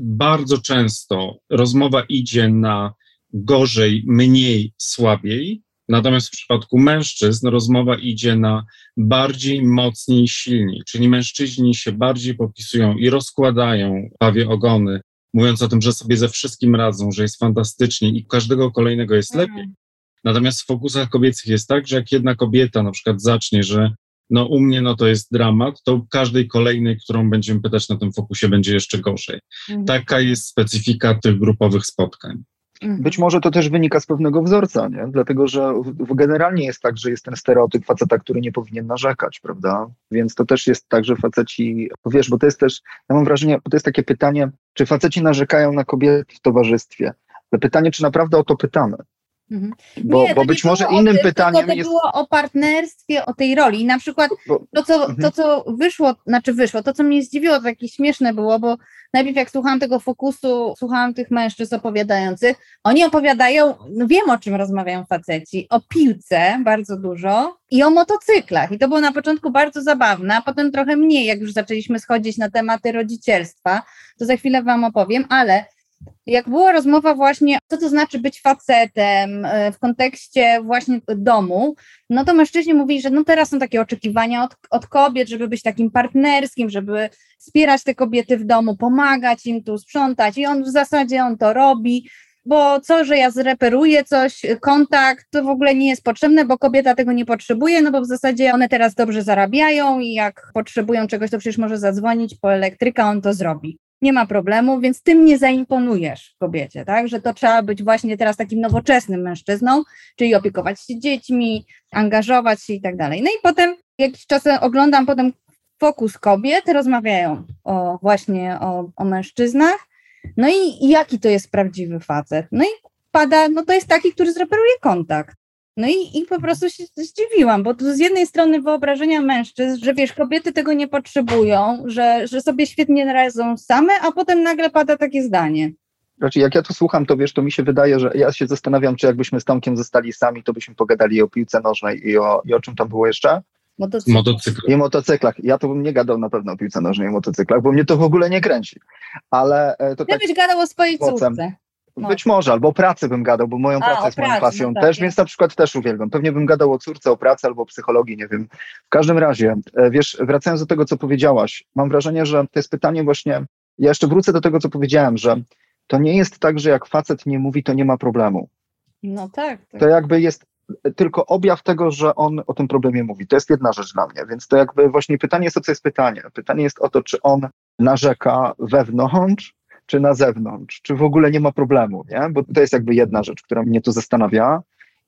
bardzo często rozmowa idzie na gorzej, mniej, słabiej, Natomiast w przypadku mężczyzn rozmowa idzie na bardziej, mocniej, silniej, czyli mężczyźni się bardziej popisują i rozkładają pawie ogony, mówiąc o tym, że sobie ze wszystkim radzą, że jest fantastycznie i każdego kolejnego jest mhm. lepiej. Natomiast w fokusach kobiecych jest tak, że jak jedna kobieta na przykład zacznie, że no u mnie no to jest dramat, to każdej kolejnej, którą będziemy pytać na tym fokusie, będzie jeszcze gorzej. Mhm. Taka jest specyfika tych grupowych spotkań. Mhm. Być może to też wynika z pewnego wzorca, nie? dlatego że generalnie jest tak, że jest ten stereotyp faceta, który nie powinien narzekać, prawda? Więc to też jest tak, że faceci, wiesz, bo to jest też, ja mam wrażenie, bo to jest takie pytanie, czy faceci narzekają na kobiety w towarzystwie? Ale pytanie, czy naprawdę o to pytamy? Mhm. Bo, nie, bo być może innym tym, pytaniem to jest... było o partnerstwie, o tej roli. I na przykład to co, to, mhm. co wyszło, znaczy wyszło, to, co mnie zdziwiło, to takie śmieszne było, bo najpierw jak słuchałam tego fokusu, słuchałam tych mężczyzn opowiadających, oni opowiadają, no wiem o czym rozmawiają faceci, o piłce bardzo dużo i o motocyklach. I to było na początku bardzo zabawne, a potem trochę mniej, jak już zaczęliśmy schodzić na tematy rodzicielstwa, to za chwilę Wam opowiem, ale jak była rozmowa właśnie, co to znaczy być facetem e, w kontekście właśnie domu, no to mężczyźni mówili, że no teraz są takie oczekiwania od, od kobiet, żeby być takim partnerskim, żeby wspierać te kobiety w domu, pomagać im tu sprzątać. I on w zasadzie on to robi, bo co, że ja zreperuję coś, kontakt, to w ogóle nie jest potrzebne, bo kobieta tego nie potrzebuje, no bo w zasadzie one teraz dobrze zarabiają i jak potrzebują czegoś, to przecież może zadzwonić po elektryka, on to zrobi nie ma problemu, więc tym nie zaimponujesz kobiecie, tak? Że to trzeba być właśnie teraz takim nowoczesnym mężczyzną, czyli opiekować się dziećmi, angażować się i tak dalej. No i potem jakiś czas oglądam potem fokus kobiet, rozmawiają o właśnie o, o mężczyznach, no i, jaki to jest prawdziwy facet. No i pada, no to jest taki, który zreperuje kontakt. No i, i po prostu się zdziwiłam, bo tu z jednej strony wyobrażenia mężczyzn, że wiesz, kobiety tego nie potrzebują, że, że sobie świetnie radzą same, a potem nagle pada takie zdanie. Znaczy, jak ja to słucham, to wiesz, to mi się wydaje, że ja się zastanawiam, czy jakbyśmy z Tomkiem zostali sami, to byśmy pogadali o piłce nożnej i o, i o czym tam było jeszcze? Motocyklach. I motocyklach. Ja to bym nie gadał na pewno o piłce nożnej i motocyklach, bo mnie to w ogóle nie kręci. Ale e, to Ty tak... byś gadał o swojej córce. No. Być może, albo o pracy bym gadał, bo moją A, pracę jest moją pasją no tak, też, więc na przykład też uwielbiam. Pewnie bym gadał o córce, o pracy albo o psychologii, nie wiem. W każdym razie, e, wiesz, wracając do tego, co powiedziałaś, mam wrażenie, że to jest pytanie właśnie, ja jeszcze wrócę do tego, co powiedziałem, że to nie jest tak, że jak facet nie mówi, to nie ma problemu. No tak. tak. To jakby jest tylko objaw tego, że on o tym problemie mówi. To jest jedna rzecz dla mnie, więc to jakby właśnie pytanie jest o co jest pytanie. Pytanie jest o to, czy on narzeka wewnątrz, czy na zewnątrz, czy w ogóle nie ma problemu, nie? Bo to jest jakby jedna rzecz, która mnie tu zastanawia.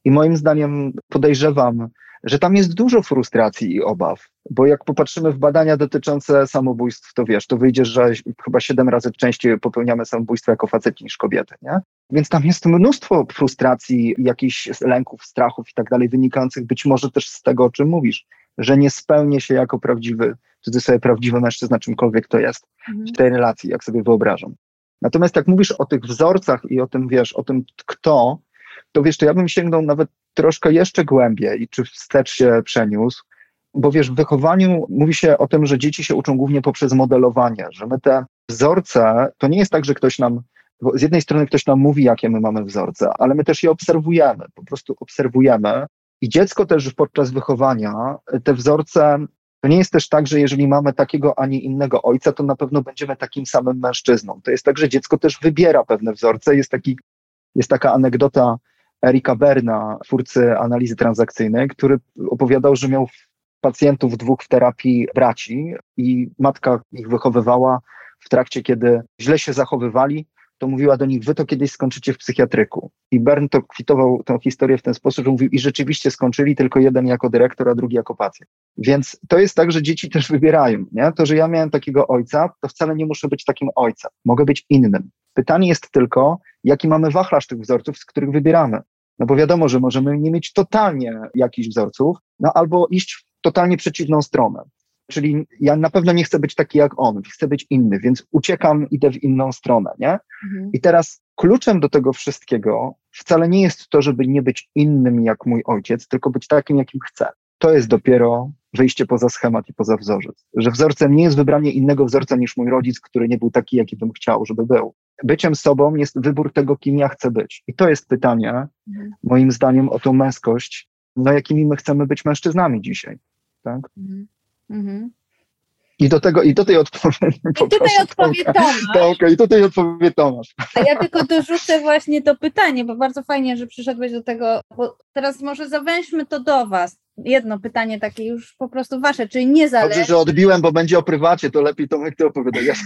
I moim zdaniem podejrzewam, że tam jest dużo frustracji i obaw, bo jak popatrzymy w badania dotyczące samobójstw, to wiesz, to wyjdzie, że chyba siedem razy częściej popełniamy samobójstwo jako faceci niż kobiety, nie? Więc tam jest mnóstwo frustracji, jakichś lęków, strachów i tak dalej, wynikających być może też z tego, o czym mówisz, że nie spełnię się jako prawdziwy, cudzysłowie prawdziwy mężczyzna, czymkolwiek to jest mhm. w tej relacji, jak sobie wyobrażam. Natomiast jak mówisz o tych wzorcach i o tym, wiesz, o tym kto, to wiesz, to ja bym sięgnął nawet troszkę jeszcze głębiej i czy wstecz się przeniósł, bo wiesz, w wychowaniu mówi się o tym, że dzieci się uczą głównie poprzez modelowanie, że my te wzorce, to nie jest tak, że ktoś nam, z jednej strony ktoś nam mówi, jakie my mamy wzorce, ale my też je obserwujemy, po prostu obserwujemy. I dziecko też podczas wychowania te wzorce to nie jest też tak, że jeżeli mamy takiego, a nie innego ojca, to na pewno będziemy takim samym mężczyzną. To jest tak, że dziecko też wybiera pewne wzorce. Jest, taki, jest taka anegdota Erika Berna, twórcy analizy transakcyjnej, który opowiadał, że miał pacjentów dwóch w terapii braci i matka ich wychowywała w trakcie, kiedy źle się zachowywali, to mówiła do nich, wy to kiedyś skończycie w psychiatryku. I Bern to kwitował tę historię w ten sposób, że mówił, i rzeczywiście skończyli, tylko jeden jako dyrektor, a drugi jako pacjent. Więc to jest tak, że dzieci też wybierają. Nie? To, że ja miałem takiego ojca, to wcale nie muszę być takim ojcem. Mogę być innym. Pytanie jest tylko, jaki mamy wachlarz tych wzorców, z których wybieramy. No bo wiadomo, że możemy nie mieć totalnie jakichś wzorców, no albo iść w totalnie przeciwną stronę. Czyli ja na pewno nie chcę być taki jak on, chcę być inny, więc uciekam, idę w inną stronę, nie? Mhm. I teraz kluczem do tego wszystkiego wcale nie jest to, żeby nie być innym jak mój ojciec, tylko być takim, jakim chcę. To jest dopiero wyjście poza schemat i poza wzorzec. Że wzorcem nie jest wybranie innego wzorca niż mój rodzic, który nie był taki, jaki bym chciał, żeby był. Byciem sobą jest wybór tego, kim ja chcę być. I to jest pytanie, mhm. moim zdaniem, o tą męskość, no jakimi my chcemy być mężczyznami dzisiaj. Tak? Mhm. Mhm. I do tego, i do tej odpowiedzi. I tutaj odpowie Tomasz. Tomka, I tutaj odpowie Tomasz. A ja tylko dorzucę właśnie to pytanie, bo bardzo fajnie, że przyszedłeś do tego, bo teraz może zawęźmy to do Was. Jedno pytanie takie już po prostu Wasze, czyli niezależnie. Dobrze, że odbiłem, bo będzie o prywacie, to lepiej Tomek Ty opowiada. Ja... [laughs]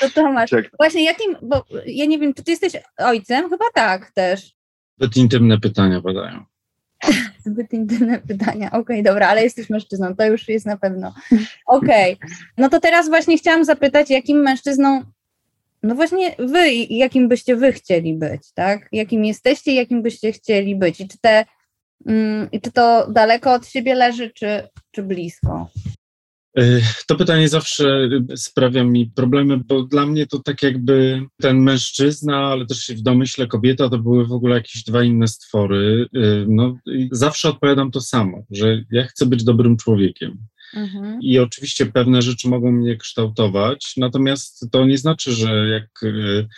To Tomasz, właśnie jakim, bo ja nie wiem, czy Ty jesteś ojcem? Chyba tak też. Zbyt intymne pytania padają. [coughs] Zbyt intymne pytania. Okej, okay, dobra, ale jesteś mężczyzną, to już jest na pewno. Okej. Okay. No to teraz właśnie chciałam zapytać, jakim mężczyzną, no właśnie wy, jakim byście wy chcieli być, tak? Jakim jesteście, jakim byście chcieli być? I czy te, mm, czy to daleko od siebie leży, czy, czy blisko? Y, to pytanie zawsze sprawia mi problemy, bo dla mnie to tak jakby ten mężczyzna, ale też w domyśle kobieta, to były w ogóle jakieś dwa inne stwory. Y, no, zawsze odpowiadam to samo, że ja chcę być dobrym człowiekiem. Mhm. I oczywiście pewne rzeczy mogą mnie kształtować, natomiast to nie znaczy, że jak y,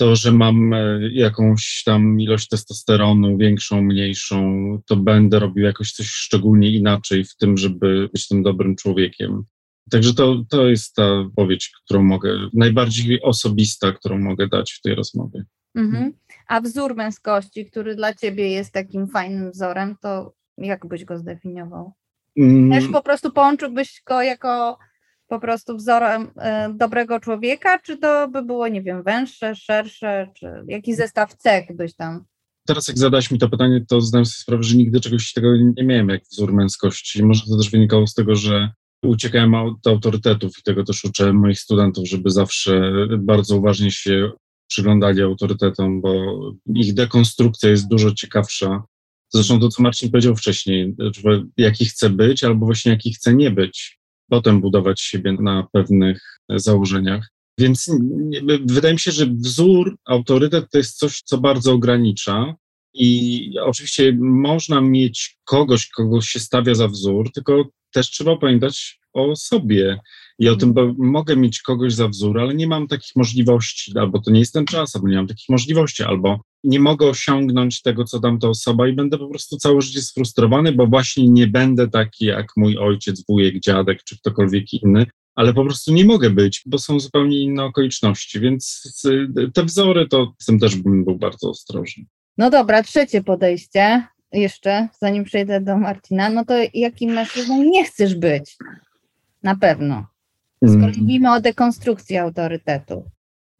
to, że mam e, jakąś tam ilość testosteronu, większą, mniejszą, to będę robił jakoś coś szczególnie inaczej w tym, żeby być tym dobrym człowiekiem. Także to, to jest ta odpowiedź, którą mogę, najbardziej osobista, którą mogę dać w tej rozmowie. Mhm. A wzór męskości, który dla ciebie jest takim fajnym wzorem, to jak byś go zdefiniował? Mm. Też po prostu połączyłbyś go jako po prostu wzorem e, dobrego człowieka, czy to by było, nie wiem, węższe, szersze, czy jaki zestaw cech byś tam teraz jak zadałeś mi to pytanie, to zdałem sobie sprawę, że nigdy czegoś tego nie miałem jak wzór męskości. Może to też wynikało z tego, że uciekałem od autorytetów i tego też uczę moich studentów, żeby zawsze bardzo uważnie się przyglądali autorytetom, bo ich dekonstrukcja jest dużo ciekawsza. Zresztą to, co Marcin powiedział wcześniej, jaki chce być albo właśnie jaki chce nie być potem budować siebie na pewnych założeniach. Więc wydaje mi się, że wzór, autorytet to jest coś, co bardzo ogranicza. I oczywiście można mieć kogoś, kogo się stawia za wzór, tylko też trzeba pamiętać o sobie. I o tym, bo mogę mieć kogoś za wzór, ale nie mam takich możliwości, albo to nie jest ten czas, albo nie mam takich możliwości, albo nie mogę osiągnąć tego, co tamta osoba i będę po prostu całe życie sfrustrowany, bo właśnie nie będę taki jak mój ojciec, wujek, dziadek czy ktokolwiek inny, ale po prostu nie mogę być, bo są zupełnie inne okoliczności, więc te wzory to z tym też bym był bardzo ostrożny. No dobra, trzecie podejście jeszcze, zanim przejdę do Marcina, no to jakim mężczyzną nie chcesz być? Na pewno. Skoro mm. mówimy o dekonstrukcji autorytetu.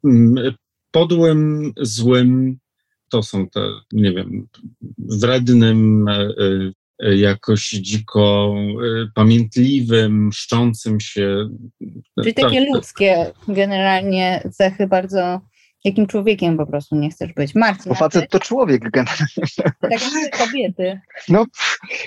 Mm, podłym, złym, to są te, nie wiem, wrednym, e, e, jakoś dziko e, pamiętliwym, mszczącym się. Czyli takie tak, ludzkie generalnie cechy bardzo Jakim człowiekiem po prostu nie chcesz być? Marcin. Bo facet to człowiek generalnie. Tak jak kobiety. No,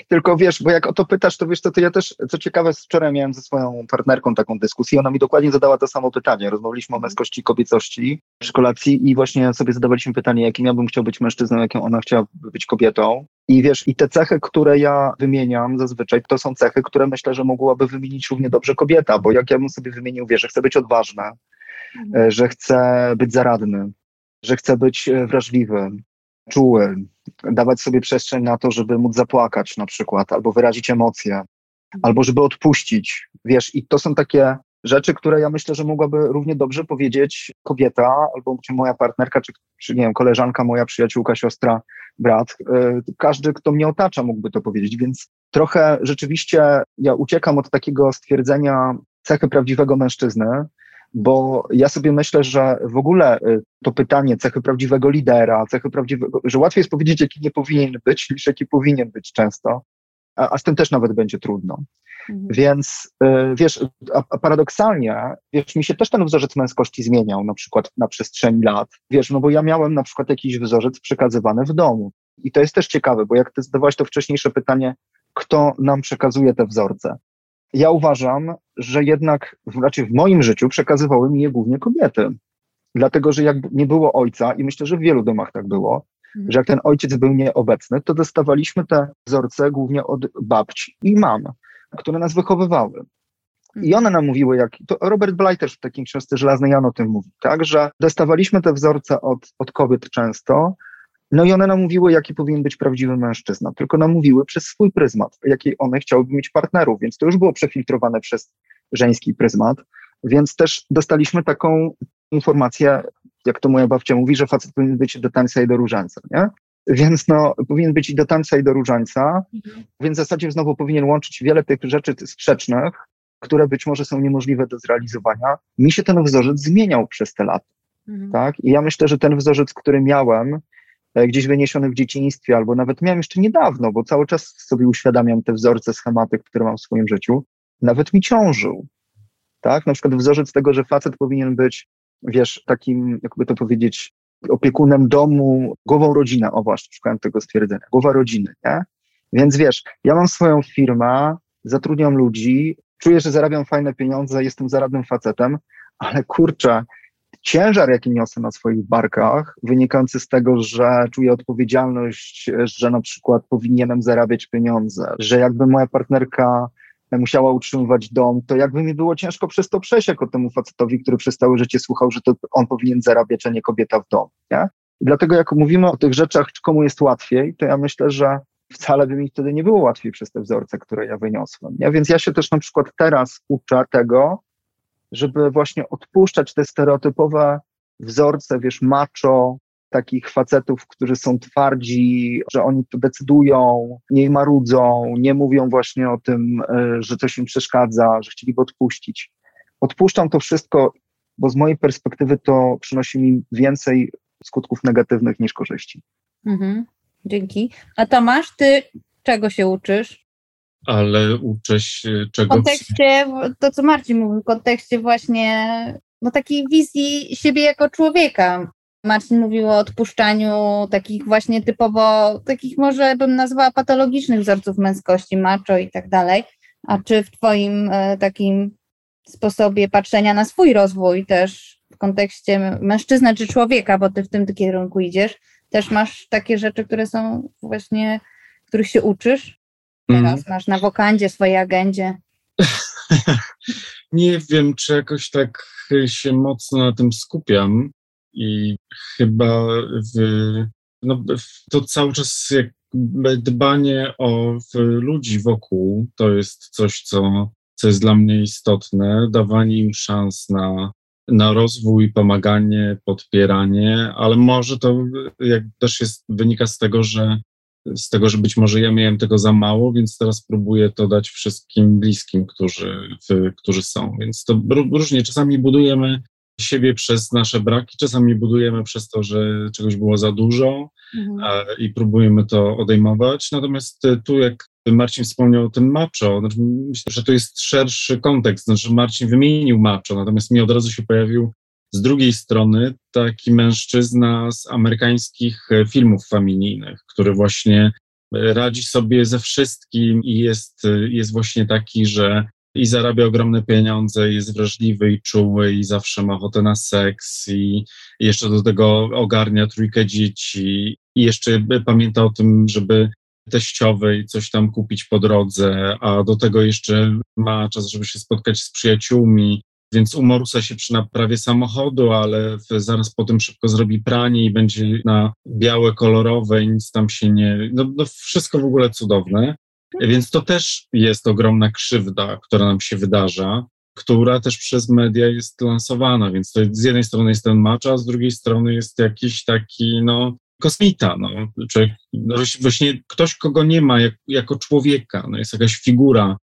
tylko wiesz, bo jak o to pytasz, to wiesz, to, to ja też, co ciekawe, wczoraj miałem ze swoją partnerką taką dyskusję, ona mi dokładnie zadała to samo pytanie. Rozmawialiśmy o męskości i kobiecości w szkolacji i właśnie sobie zadawaliśmy pytanie, jakim ja bym chciał być mężczyzną, jaką ona chciała być kobietą. I wiesz, i te cechy, które ja wymieniam zazwyczaj, to są cechy, które myślę, że mogłaby wymienić równie dobrze kobieta, bo jak ja bym sobie wymienił, wiesz, że chcę być odważna, E, że chce być zaradny, że chce być e, wrażliwy, czuły, dawać sobie przestrzeń na to, żeby móc zapłakać na przykład, albo wyrazić emocje, albo żeby odpuścić. Wiesz, i to są takie rzeczy, które ja myślę, że mogłaby równie dobrze powiedzieć kobieta, albo moja partnerka, czy, czy nie wiem, koleżanka, moja przyjaciółka, siostra, brat. E, każdy, kto mnie otacza, mógłby to powiedzieć, więc trochę rzeczywiście ja uciekam od takiego stwierdzenia cechy prawdziwego mężczyzny, bo ja sobie myślę, że w ogóle y, to pytanie cechy prawdziwego lidera, cechy prawdziwego, że łatwiej jest powiedzieć, jaki nie powinien być, [laughs] niż jaki powinien być często, a, a z tym też nawet będzie trudno. Mhm. Więc y, wiesz, a, a, paradoksalnie, wiesz, mi się też ten wzorzec męskości zmieniał na przykład na przestrzeni lat. Wiesz, no bo ja miałem na przykład jakiś wzorzec przekazywany w domu. I to jest też ciekawe, bo jak ty zadawałeś to wcześniejsze pytanie, kto nam przekazuje te wzorce? Ja uważam, że jednak raczej w moim życiu przekazywały mi je głównie kobiety. Dlatego, że jak nie było ojca, i myślę, że w wielu domach tak było, mhm. że jak ten ojciec był nieobecny, to dostawaliśmy te wzorce głównie od babci i mam, które nas wychowywały. I mhm. one nam mówiły, jak, to Robert Bly też w takim książce Żelazny Jan o tym mówi, tak, że dostawaliśmy te wzorce od, od kobiet często, no i one nam mówiły, jaki powinien być prawdziwy mężczyzna, tylko nam mówiły przez swój pryzmat, jaki one chciałyby mieć partnerów, więc to już było przefiltrowane przez żeński pryzmat, więc też dostaliśmy taką informację, jak to moja babcia mówi, że facet powinien być do tańca i do różańca, nie? Więc no, powinien być i do tańca, i do różańca, mhm. więc w zasadzie znowu powinien łączyć wiele tych rzeczy sprzecznych, które być może są niemożliwe do zrealizowania. Mi się ten wzorzec zmieniał przez te lata. Mhm. Tak? I ja myślę, że ten wzorzec, który miałem, gdzieś wyniesiony w dzieciństwie, albo nawet miałem jeszcze niedawno, bo cały czas sobie uświadamiam te wzorce, schematy, które mam w swoim życiu, nawet mi ciążył. Tak? Na przykład wzorzec tego, że facet powinien być, wiesz, takim, jakby to powiedzieć, opiekunem domu, głową rodziny. O właśnie, szukałem tego stwierdzenia. Głowa rodziny, nie? Więc wiesz, ja mam swoją firmę, zatrudniam ludzi, czuję, że zarabiam fajne pieniądze, jestem zaradnym facetem, ale kurczę, ciężar, jaki niosę na swoich barkach, wynikający z tego, że czuję odpowiedzialność, że na przykład powinienem zarabiać pieniądze, że jakby moja partnerka musiała utrzymywać dom, to jakby mi było ciężko przez to przejść jako temu facetowi, który przez całe życie słuchał, że to on powinien zarabiać, a nie kobieta w domu. Nie? I dlatego jak mówimy o tych rzeczach, komu jest łatwiej, to ja myślę, że wcale by mi wtedy nie było łatwiej przez te wzorce, które ja wyniosłem. Nie? Więc ja się też na przykład teraz uczę tego, żeby właśnie odpuszczać te stereotypowe wzorce, wiesz, macho, takich facetów, którzy są twardzi, że oni tu decydują, nie marudzą, nie mówią właśnie o tym, e, że coś im przeszkadza, że chcieliby odpuścić. Odpuszczam to wszystko, bo z mojej perspektywy to przynosi mi więcej skutków negatywnych niż korzyści. Mhm. Dzięki. A Tomasz, ty czego się uczysz? Ale uczę się czego? W kontekście, to co Marcin mówił, w kontekście właśnie no, takiej wizji siebie jako człowieka. Marcin mówił o odpuszczaniu takich właśnie typowo, takich może bym nazwała patologicznych wzorców męskości, macho i tak dalej. A czy w Twoim e, takim sposobie patrzenia na swój rozwój też w kontekście mężczyzny czy człowieka, bo Ty w tym kierunku idziesz, też masz takie rzeczy, które są właśnie, których się uczysz? Teraz mm. masz na wokandzie, swojej agendzie. [laughs] Nie wiem, czy jakoś tak się mocno na tym skupiam i chyba w, no, to cały czas jakby dbanie o ludzi wokół to jest coś, co, co jest dla mnie istotne, dawanie im szans na na rozwój, pomaganie, podpieranie, ale może to jak też jest, wynika z tego, że z tego, że być może ja miałem tego za mało, więc teraz próbuję to dać wszystkim bliskim, którzy, którzy są. Więc to różnie. Czasami budujemy siebie przez nasze braki, czasami budujemy przez to, że czegoś było za dużo mhm. i próbujemy to odejmować. Natomiast tu, jak Marcin wspomniał o tym macho. Znaczy, myślę, że to jest szerszy kontekst. Znaczy, Marcin wymienił macho, natomiast mi od razu się pojawił z drugiej strony taki mężczyzna z amerykańskich e, filmów familijnych, który właśnie e, radzi sobie ze wszystkim i jest, e, jest właśnie taki, że i zarabia ogromne pieniądze, jest wrażliwy i czuły i zawsze ma ochotę na seks i jeszcze do tego ogarnia trójkę dzieci i jeszcze pamięta o tym, żeby teściowej coś tam kupić po drodze, a do tego jeszcze ma czas, żeby się spotkać z przyjaciółmi, więc umorusa się przy naprawie samochodu, ale zaraz potem szybko zrobi pranie i będzie na białe, kolorowe i nic tam się nie... No, no wszystko w ogóle cudowne. Więc to też jest ogromna krzywda, która nam się wydarza, która też przez media jest lansowana, więc to z jednej strony jest ten macza, a z drugiej strony jest jakiś taki, no, kosmita, no, czy no, właśnie ktoś, kogo nie ma jak, jako człowieka, no, jest jakaś figura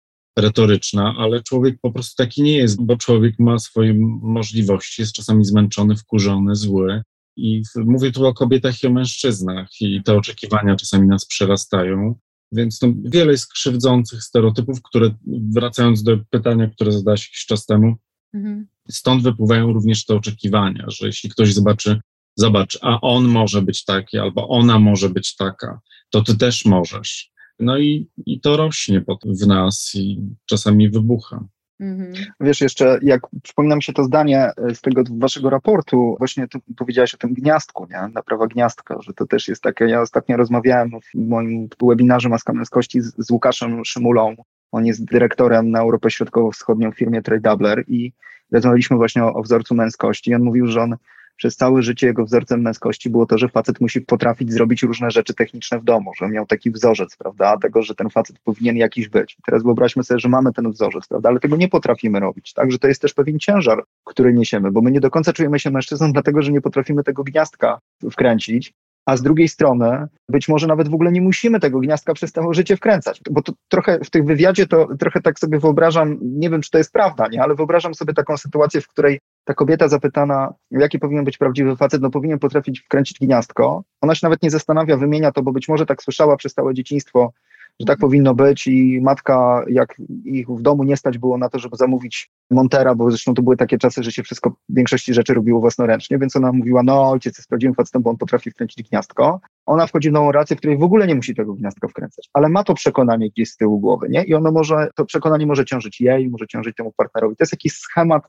retoryczna, ale człowiek po prostu taki nie jest, bo człowiek ma swoje możliwości, jest czasami zmęczony, wkurzony, zły. I mówię tu o kobietach i o mężczyznach, i te oczekiwania czasami nas przerastają. Więc no, wiele jest krzywdzących stereotypów, które, wracając do pytania, które zadałeś jakiś czas temu, mhm. stąd wypływają również te oczekiwania, że jeśli ktoś zobaczy zobacz, a on może być taki, albo ona może być taka, to ty też możesz. No i, i to rośnie w nas i czasami wybucha. Mhm. Wiesz, jeszcze jak przypomina mi się to zdanie e, z tego waszego raportu, właśnie ty powiedziałaś o tym gniazdku, nie? Naprawa gniazdka, że to też jest takie, ja ostatnio rozmawiałem w moim webinarze Maska Męskości z, z Łukaszem Szymulą, on jest dyrektorem na Europę Środkowo-Wschodnią w firmie Trade Doubler i rozmawialiśmy właśnie o, o wzorcu męskości. I on mówił, że on przez całe życie jego wzorcem męskości było to, że facet musi potrafić zrobić różne rzeczy techniczne w domu, że miał taki wzorzec, prawda, tego, że ten facet powinien jakiś być. Teraz wyobraźmy sobie, że mamy ten wzorzec, prawda, ale tego nie potrafimy robić, także to jest też pewien ciężar, który niesiemy, bo my nie do końca czujemy się mężczyzną, dlatego, że nie potrafimy tego gniazdka wkręcić, a z drugiej strony być może nawet w ogóle nie musimy tego gniazdka przez całe życie wkręcać, bo to trochę w tych wywiadzie to trochę tak sobie wyobrażam, nie wiem czy to jest prawda, nie, ale wyobrażam sobie taką sytuację, w której ta kobieta zapytana, jaki powinien być prawdziwy facet, no powinien potrafić wkręcić gniazdko. Ona się nawet nie zastanawia, wymienia to, bo być może tak słyszała przez całe dzieciństwo, że tak powinno być i matka, jak ich w domu nie stać było na to, żeby zamówić montera, bo zresztą to były takie czasy, że się wszystko, większości rzeczy robiło własnoręcznie, więc ona mówiła, no ojciec jest prawdziwym facetem, bo on potrafi wkręcić gniazdko. Ona wchodzi w nową rację, w której w ogóle nie musi tego gniazdka wkręcać, ale ma to przekonanie gdzieś z tyłu głowy, nie? I ono może, to przekonanie może ciążyć jej, może ciążyć temu partnerowi. To jest jakiś schemat,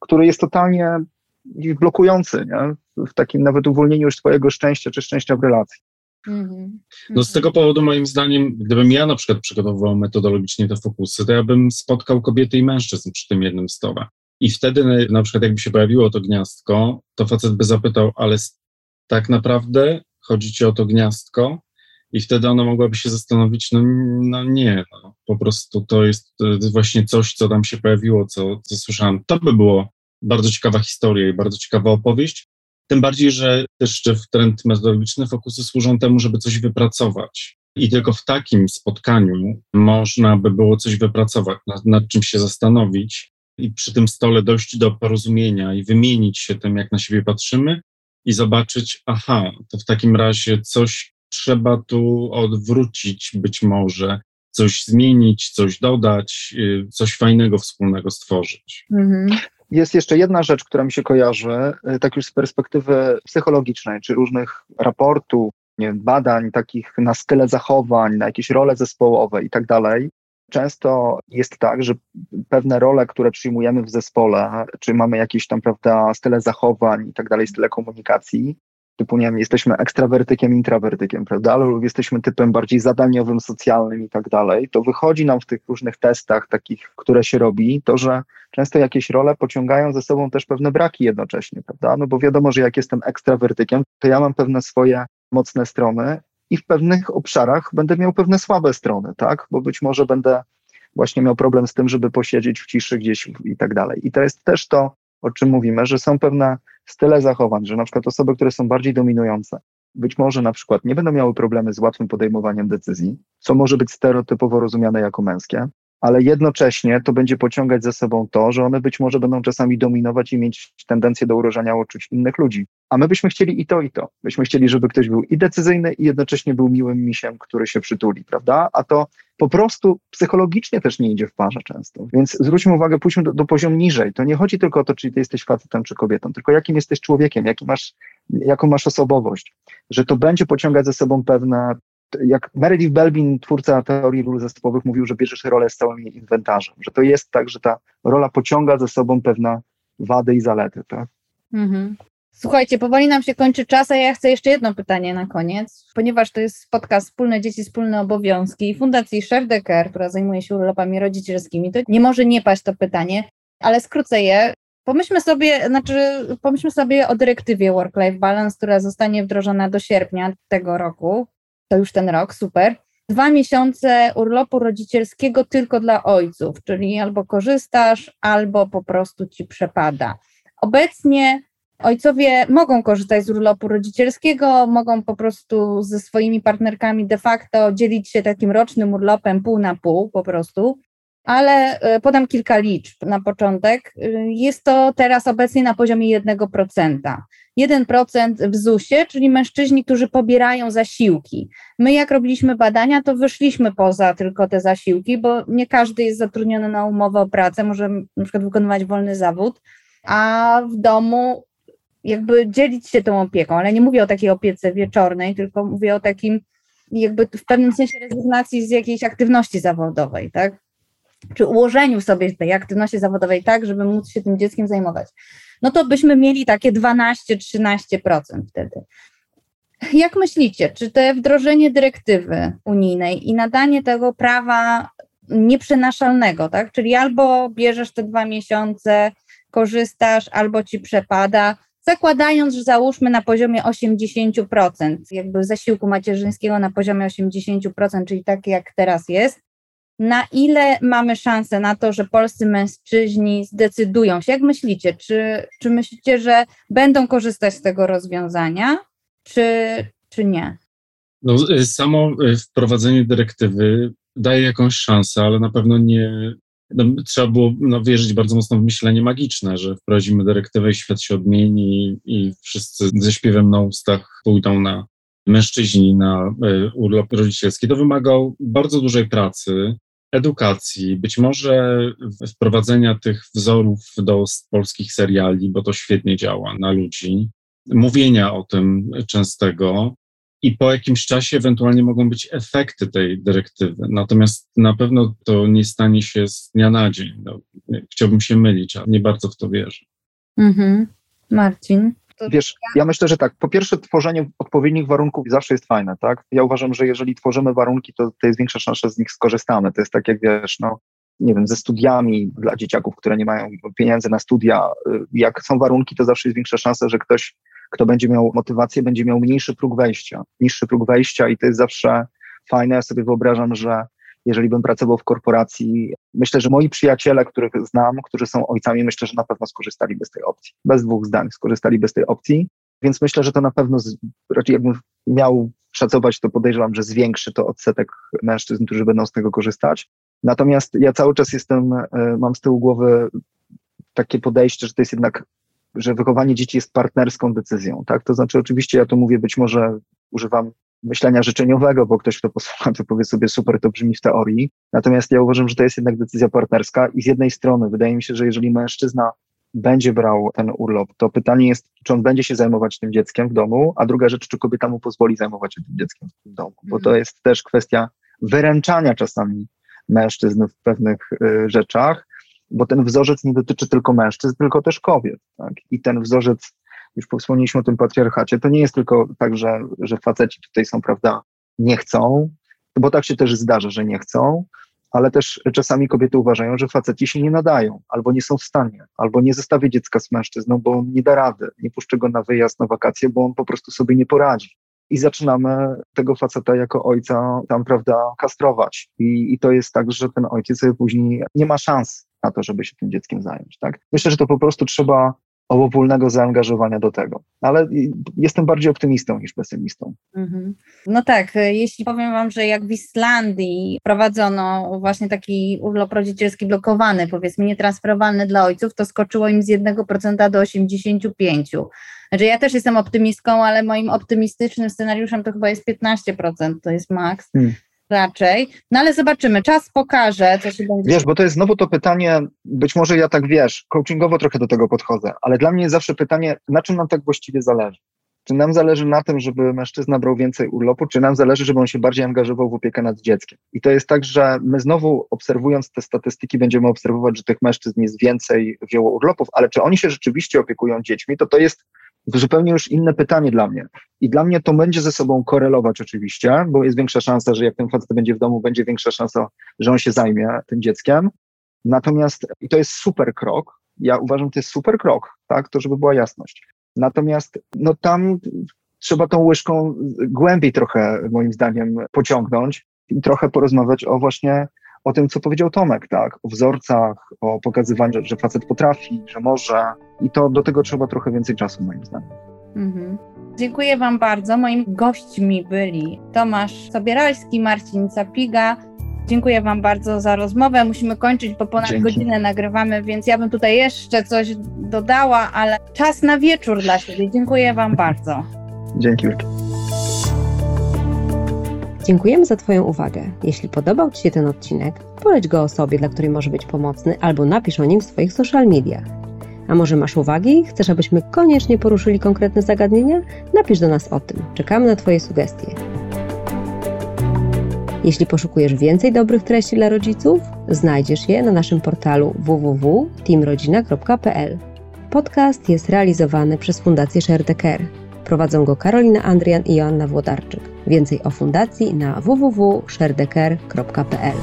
który jest totalnie blokujący, nie? w takim nawet uwolnieniu już swojego szczęścia czy szczęścia w relacji. Mhm. No z tego powodu moim zdaniem, gdybym ja na przykład przygotowywał metodologicznie te fokusy, to ja bym spotkał kobiety i mężczyzn przy tym jednym stole. I wtedy na przykład jakby się pojawiło to gniazdko, to facet by zapytał, ale tak naprawdę chodzi ci o to gniazdko? I wtedy ona mogłaby się zastanowić, no, no nie, no, po prostu to jest, to jest właśnie coś, co tam się pojawiło, co, co słyszałam. To by było bardzo ciekawa historia i bardzo ciekawa opowieść. Tym bardziej, że też w trend metodologiczny fokusy służą temu, żeby coś wypracować. I tylko w takim spotkaniu można by było coś wypracować, nad, nad czym się zastanowić i przy tym stole dojść do porozumienia i wymienić się tym, jak na siebie patrzymy i zobaczyć, aha, to w takim razie coś trzeba tu odwrócić być może, coś zmienić, coś dodać, y, coś fajnego wspólnego stworzyć. Mhm. Jest jeszcze jedna rzecz, która mi się kojarzy, y, tak już z perspektywy psychologicznej, czy różnych raportów, nie, badań takich na style zachowań, na jakieś role zespołowe i tak dalej. Często jest tak, że pewne role, które przyjmujemy w zespole, czy mamy jakieś tam, prawda, style zachowań i tak dalej, style komunikacji, typu, nie wiem, jesteśmy ekstrawertykiem, intrawertykiem, prawda, lub jesteśmy typem bardziej zadaniowym, socjalnym i tak dalej, to wychodzi nam w tych różnych testach takich, które się robi, to, że często jakieś role pociągają ze sobą też pewne braki jednocześnie, prawda, no bo wiadomo, że jak jestem ekstrawertykiem, to ja mam pewne swoje mocne strony i w pewnych obszarach będę miał pewne słabe strony, tak, bo być może będę właśnie miał problem z tym, żeby posiedzieć w ciszy gdzieś i tak dalej. I to jest też to, o czym mówimy, że są pewne style zachowań, że na przykład osoby, które są bardziej dominujące, być może na przykład nie będą miały problemy z łatwym podejmowaniem decyzji, co może być stereotypowo rozumiane jako męskie, ale jednocześnie to będzie pociągać za sobą to, że one być może będą czasami dominować i mieć tendencję do urażania uczuć innych ludzi. A my byśmy chcieli i to, i to. Byśmy chcieli, żeby ktoś był i decyzyjny, i jednocześnie był miłym misiem, który się przytuli, prawda? A to po prostu psychologicznie też nie idzie w parze często. Więc zwróćmy uwagę, pójdźmy do, do poziomu niżej. To nie chodzi tylko o to, czy ty jesteś facetem, czy kobietą, tylko jakim jesteś człowiekiem, jaki masz, jaką masz osobowość. Że to będzie pociągać ze sobą pewne jak Meredith Belbin, twórca teorii ról zespołowych, mówił, że bierzesz rolę z całym jej inwentarzem, że to jest tak, że ta rola pociąga ze sobą pewne wady i zalety, tak? Mhm. Słuchajcie, powoli nam się kończy czas, a ja chcę jeszcze jedno pytanie na koniec, ponieważ to jest podcast Wspólne Dzieci, Wspólne Obowiązki Fundacji Chef de Care, która zajmuje się urlopami rodzicielskimi, to nie może nie paść to pytanie, ale skrócę je. Pomyślmy sobie, znaczy, pomyślmy sobie o dyrektywie Work-Life Balance, która zostanie wdrożona do sierpnia tego roku to już ten rok, super. Dwa miesiące urlopu rodzicielskiego tylko dla ojców, czyli albo korzystasz, albo po prostu ci przepada. Obecnie ojcowie mogą korzystać z urlopu rodzicielskiego, mogą po prostu ze swoimi partnerkami de facto dzielić się takim rocznym urlopem pół na pół po prostu ale e, podam kilka liczb na początek. E, jest to teraz obecnie na poziomie 1%. 1% w ZUS-ie, czyli mężczyźni, którzy pobierają zasiłki. My, jak robiliśmy badania, to wyszliśmy poza tylko te zasiłki, bo nie każdy jest zatrudniony na umowę o pracę, może na przykład wykonywać wolny zawód, a w domu jakby dzielić się tą opieką, ale nie mówię o takiej opiece wieczornej, tylko mówię o takim jakby w pewnym sensie rezygnacji z jakiejś aktywności zawodowej, tak? Czy ułożeniu sobie tej aktywności zawodowej tak, żeby móc się tym dzieckiem zajmować. No to byśmy mieli takie 12-13% wtedy. Jak myślicie, czy te wdrożenie dyrektywy unijnej i nadanie tego prawa nieprzenaszalnego, tak? Czyli albo bierzesz te dwa miesiące, korzystasz, albo ci przepada, zakładając, że załóżmy na poziomie 80%, jakby zasiłku macierzyńskiego na poziomie 80%, czyli tak jak teraz jest, na ile mamy szansę na to, że polscy mężczyźni zdecydują się? Jak myślicie? Czy, czy myślicie, że będą korzystać z tego rozwiązania, czy, czy nie? No, y, samo y, wprowadzenie dyrektywy daje jakąś szansę, ale na pewno nie. No, trzeba było no, wierzyć bardzo mocno w myślenie magiczne, że wprowadzimy dyrektywę i świat się odmieni i wszyscy ze śpiewem na ustach pójdą na mężczyźni na y, urlop rodzicielski. To wymagał bardzo dużej pracy, edukacji, być może wprowadzenia tych wzorów do polskich seriali, bo to świetnie działa na ludzi, mówienia o tym częstego i po jakimś czasie ewentualnie mogą być efekty tej dyrektywy. Natomiast na pewno to nie stanie się z dnia na dzień. No, chciałbym się mylić, ale nie bardzo w to wierzę. Mhm. Marcin? Wiesz, ja myślę, że tak, po pierwsze tworzenie odpowiednich warunków zawsze jest fajne, tak? Ja uważam, że jeżeli tworzymy warunki, to, to jest większa szansa, że z nich skorzystamy. To jest tak jak, wiesz, no, nie wiem, ze studiami dla dzieciaków, które nie mają pieniędzy na studia. Jak są warunki, to zawsze jest większa szansa, że ktoś, kto będzie miał motywację, będzie miał mniejszy próg wejścia, niższy próg wejścia i to jest zawsze fajne. Ja sobie wyobrażam, że jeżeli bym pracował w korporacji, myślę, że moi przyjaciele, których znam, którzy są ojcami, myślę, że na pewno skorzystaliby z tej opcji. Bez dwóch zdań skorzystaliby z tej opcji, więc myślę, że to na pewno, raczej jakbym miał szacować, to podejrzewam, że zwiększy to odsetek mężczyzn, którzy będą z tego korzystać. Natomiast ja cały czas jestem, e, mam z tyłu głowy takie podejście, że to jest jednak, że wychowanie dzieci jest partnerską decyzją, tak? To znaczy, oczywiście ja tu mówię, być może używam myślenia życzeniowego, bo ktoś, kto posłucha, to powie sobie super, to brzmi w teorii. Natomiast ja uważam, że to jest jednak decyzja partnerska i z jednej strony wydaje mi się, że jeżeli mężczyzna będzie brał ten urlop, to pytanie jest, czy on będzie się zajmować tym dzieckiem w domu, a druga rzecz, czy kobieta mu pozwoli zajmować się tym dzieckiem w domu, bo to mhm. jest też kwestia wyręczania czasami mężczyzn w pewnych y, rzeczach, bo ten wzorzec nie dotyczy tylko mężczyzn, tylko też kobiet. Tak? I ten wzorzec już wspomnieliśmy o tym patriarchacie, to nie jest tylko tak, że, że faceci tutaj są, prawda, nie chcą, bo tak się też zdarza, że nie chcą, ale też czasami kobiety uważają, że faceci się nie nadają, albo nie są w stanie, albo nie zostawię dziecka z mężczyzną, bo on nie da rady, nie puszczę go na wyjazd, na wakacje, bo on po prostu sobie nie poradzi. I zaczynamy tego faceta jako ojca tam, prawda, kastrować. I, I to jest tak, że ten ojciec sobie później nie ma szans na to, żeby się tym dzieckiem zająć. Tak? Myślę, że to po prostu trzeba obopólnego zaangażowania do tego. Ale jestem bardziej optymistą niż pesymistą. Mhm. No tak, jeśli powiem Wam, że jak w Islandii prowadzono właśnie taki urlop rodzicielski blokowany, powiedzmy nietransferowalny dla ojców, to skoczyło im z 1% do 85%. Znaczy ja też jestem optymistką, ale moim optymistycznym scenariuszem to chyba jest 15%, to jest maks. Hmm raczej. No ale zobaczymy, czas pokaże, co się będzie. Wiesz, bo to jest znowu to pytanie, być może ja tak wiesz, coachingowo trochę do tego podchodzę, ale dla mnie jest zawsze pytanie, na czym nam tak właściwie zależy? Czy nam zależy na tym, żeby mężczyzna brał więcej urlopu, czy nam zależy, żeby on się bardziej angażował w opiekę nad dzieckiem? I to jest tak, że my znowu obserwując te statystyki będziemy obserwować, że tych mężczyzn jest więcej wzięło urlopów, ale czy oni się rzeczywiście opiekują dziećmi, to to jest zupełnie już inne pytanie dla mnie. I dla mnie to będzie ze sobą korelować oczywiście, bo jest większa szansa, że jak ten facet będzie w domu, będzie większa szansa, że on się zajmie tym dzieckiem. Natomiast, i to jest super krok, ja uważam, to jest super krok, tak, to żeby była jasność. Natomiast, no tam trzeba tą łyżką głębiej trochę, moim zdaniem, pociągnąć i trochę porozmawiać o właśnie o tym, co powiedział Tomek, tak? O wzorcach, o pokazywaniu, że facet potrafi, że może. I to do tego trzeba trochę więcej czasu, moim zdaniem. Mhm. Dziękuję Wam bardzo. Moimi gośćmi byli Tomasz Sobieralski, Marcin Capiga. Dziękuję Wam bardzo za rozmowę. Musimy kończyć, bo ponad Dzięki. godzinę nagrywamy, więc ja bym tutaj jeszcze coś dodała, ale czas na wieczór dla siebie. Dziękuję Wam bardzo. Dzięki. Dziękujemy za Twoją uwagę. Jeśli podobał Ci się ten odcinek, poleć go osobie, dla której może być pomocny, albo napisz o nim w swoich social mediach. A może masz uwagi? Chcesz, abyśmy koniecznie poruszyli konkretne zagadnienia? Napisz do nas o tym. Czekamy na Twoje sugestie. Jeśli poszukujesz więcej dobrych treści dla rodziców, znajdziesz je na naszym portalu www.teamrodzina.pl. Podcast jest realizowany przez Fundację Share the Care. Prowadzą go Karolina Andrian i Joanna Włodarczyk. Więcej o fundacji na www.sherdecker.pl.